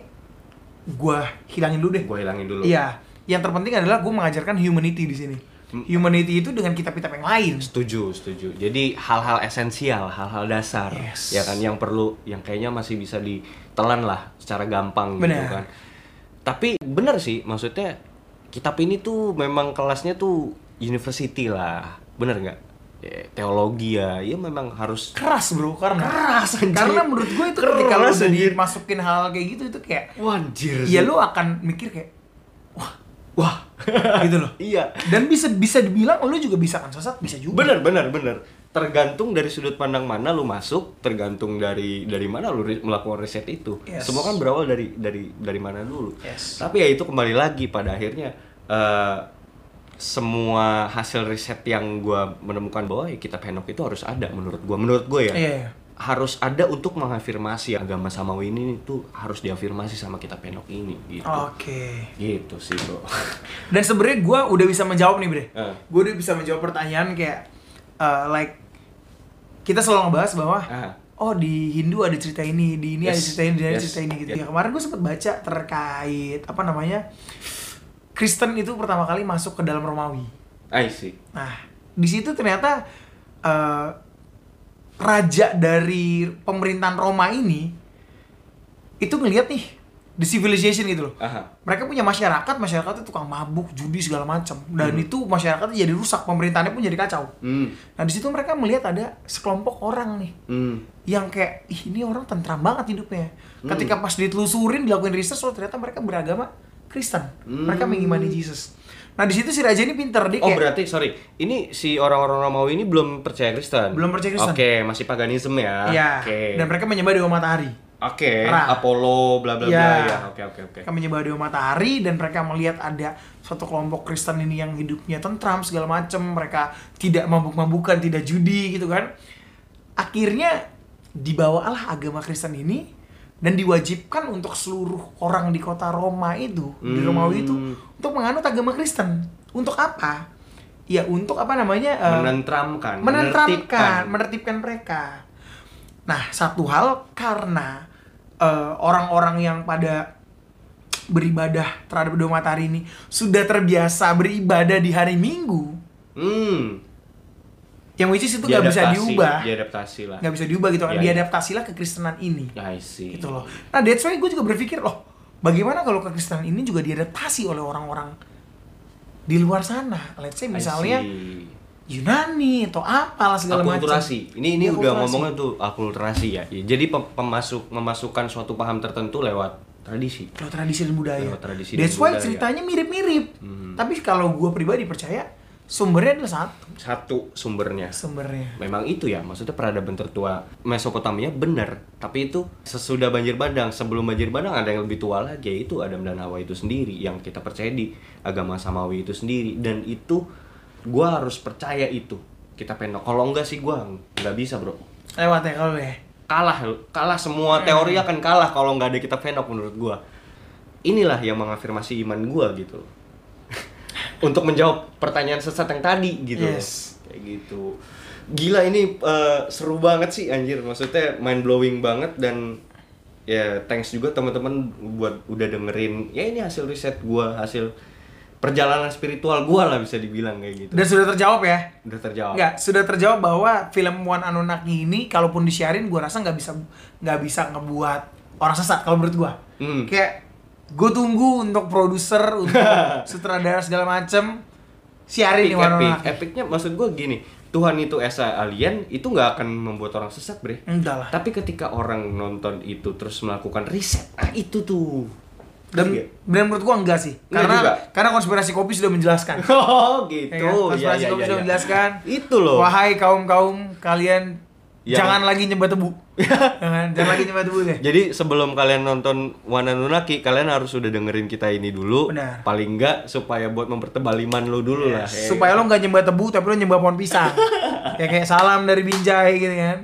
gua hilangin dulu deh. Gua hilangin dulu. Iya, yang terpenting adalah gue mengajarkan humanity di sini. Humanity itu dengan kitab-kitab yang lain. Setuju, setuju. Jadi hal-hal esensial, hal-hal dasar, Yes. ya kan yang perlu, yang kayaknya masih bisa ditelan lah secara gampang gitu Benar. kan. Tapi benar sih, maksudnya kitab ini tuh memang kelasnya tuh university lah, bener nggak? Ya, teologi ya, ya memang harus Keras bro, karena Keras, anjir. karena menurut gue itu Keras, ketika lu udah anjir. dimasukin hal kayak gitu itu kayak, Wanjir ya lu akan mikir kayak, wah, wah, gitu loh. Iya. Dan bisa bisa dibilang lu juga bisa kan sesat, bisa juga. Bener bener bener. Tergantung dari sudut pandang mana lu masuk, tergantung dari dari mana lu ri- melakukan riset itu. Yes. Semua kan berawal dari dari dari mana dulu. Yes. Tapi ya itu kembali lagi pada akhirnya eh, semua hasil riset yang gua menemukan bahwa ya kitab Henok itu harus ada menurut gua. Menurut gua ya. Iya, iya. Harus ada untuk mengafirmasi agama samawi ini itu harus diafirmasi sama kitab Henok ini gitu. Oke. Gitu sih, Bro. Dan sebenarnya gue udah bisa menjawab nih bre. Eh. Gue udah bisa menjawab pertanyaan kayak, uh, like kita selalu ngebahas bahwa Ah. oh di Hindu ada cerita ini, di ini ada Yes. cerita ini, di ini ada Yes. cerita ini gitu. Yeah. Ya kemarin gue sempat baca terkait apa namanya Kristen itu pertama kali masuk ke dalam Romawi. I see. Nah di situ ternyata uh, raja dari pemerintahan Roma ini itu ngelihat nih the civilization gitu loh Aha. mereka punya masyarakat masyarakatnya tukang mabuk judi segala macam dan Hmm. itu masyarakatnya jadi rusak pemerintahannya pun jadi kacau Hmm. nah di situ mereka melihat ada sekelompok orang nih Hmm. yang kayak Ih, ini orang tentram banget hidupnya Hmm. ketika pas ditelusurin dilakuin research oh ternyata mereka beragama Kristen mereka Hmm. mengimani Jesus nah di situ si raja ini pinter dia Oh kayak berarti sorry, ini si orang-orang Romawi ini belum percaya Kristen? Belum percaya Kristen. Oke, masih paganisme ya. Iya, Oke. dan mereka menyembah dewa matahari Oke, Ra. Apollo, bla bla Iya. bla ya. Oke oke oke. Mereka menyembah dewa matahari dan mereka melihat ada suatu kelompok Kristen ini yang hidupnya tentram segala macam, mereka tidak mabuk-mabukan, tidak judi gitu kan. Akhirnya dibawalah agama Kristen ini dan diwajibkan untuk seluruh orang di kota Roma itu, di Hmm. Romawi itu untuk menganut agama Kristen. Untuk apa? Ya untuk apa namanya? eh, Menentramkan, menentramkan, menertibkan. menertibkan mereka. Nah, satu hal karena eh, orang-orang yang pada beribadah terhadap dewa matahari ini sudah terbiasa beribadah di hari Minggu, Hmm. Yang which is itu nggak bisa diubah. Diadaptasi lah. Nggak bisa diubah gitu kan. Iya, iya. Diadaptasilah ke Kristenan ini. I see. Gitu loh. Nah, that's why gue juga berpikir loh, bagaimana kalau kekristenan ini juga diadaptasi oleh orang-orang di luar sana. Let's say misalnya. Yunani atau apalah segala macam. akulturasi. Ini ini udah Akulturasi. ngomongnya tuh akulturasi ya. Ya, Jadi pem- pemasuk memasukkan suatu paham tertentu lewat tradisi. Lewat tradisi dan budaya. Lewat tradisi That's dan why budaya. ceritanya mirip-mirip. Hmm. Tapi kalau gue pribadi percaya sumbernya adalah satu. Satu sumbernya. Sumbernya. Memang itu ya, maksudnya peradaban tertua Mesopotamia benar, tapi itu sesudah banjir bandang, sebelum banjir bandang ada yang lebih tua lagi, yaitu Adam dan Hawa itu sendiri yang kita percaya di agama Samawi itu sendiri dan itu gua harus percaya itu. Kita pengen kalau enggak sih gua nggak bisa, Bro. Lewat ya kalau ya. Kalah, kalah semua teori akan kalah kalau nggak ada kitab Henok menurut gua. Inilah yang mengafirmasi iman gua gitu. Untuk menjawab pertanyaan sesat yang tadi gitu. Yes. Kayak gitu. Gila ini eh, seru banget sih anjir. Maksudnya mind blowing banget dan ya thanks juga teman-teman buat udah dengerin. Ya ini hasil riset gua, hasil perjalanan spiritual gua lah bisa dibilang kayak gitu. Dan sudah terjawab ya. Udah terjawab. Enggak, sudah terjawab bahwa film One Anunnaki ini kalaupun disiarin gue rasa nggak bisa nggak bisa ngebuat orang sesat kalau menurut gue. Hmm. Kayak gue tunggu untuk produser, untuk sutradara segala macem siarin nih epic, One epic. Anunnaki. Epicnya maksud gue gini, Tuhan itu esa alien itu nggak akan membuat orang sesat bre. Enggak lah. Tapi ketika orang nonton itu terus melakukan riset, ah itu tuh. Dan, Iya. dan menurut gue enggak sih. Enggak Karena juga. karena konspirasi kopi sudah menjelaskan. Oh gitu. Ya? Konspirasi Ya, ya, kopi ya, sudah ya. menjelaskan. Itu loh. Wahai kaum kaum kalian Yang- jangan lagi nyembah tebu. jangan, jangan lagi nyembah tebu deh. Jadi sebelum kalian nonton Wana Nunaki, kalian harus udah dengerin kita ini dulu. Benar. Paling enggak supaya buat mempertebal iman lo dulu lah. ya. supaya lo nggak nyembah tebu tapi lo nyembah pohon pisang ya kayak salam dari Binjai gitu kan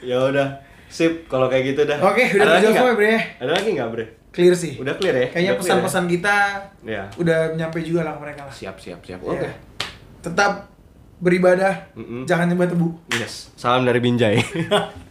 Ya udah. Sip, kalau kayak gitu dah. Oke, udah Ada lagi terjawab nggak? semua, Bre. Ada lagi nggak, Bre? Clear sih Udah clear ya? kayaknya clear ya? pesan-pesan kita Ya. udah nyampe juga lah ke mereka lah Siap, siap, siap. Ya. Oke. tetap beribadah Mm-mm. jangan nyembah tebu Yes. Salam dari Binjai.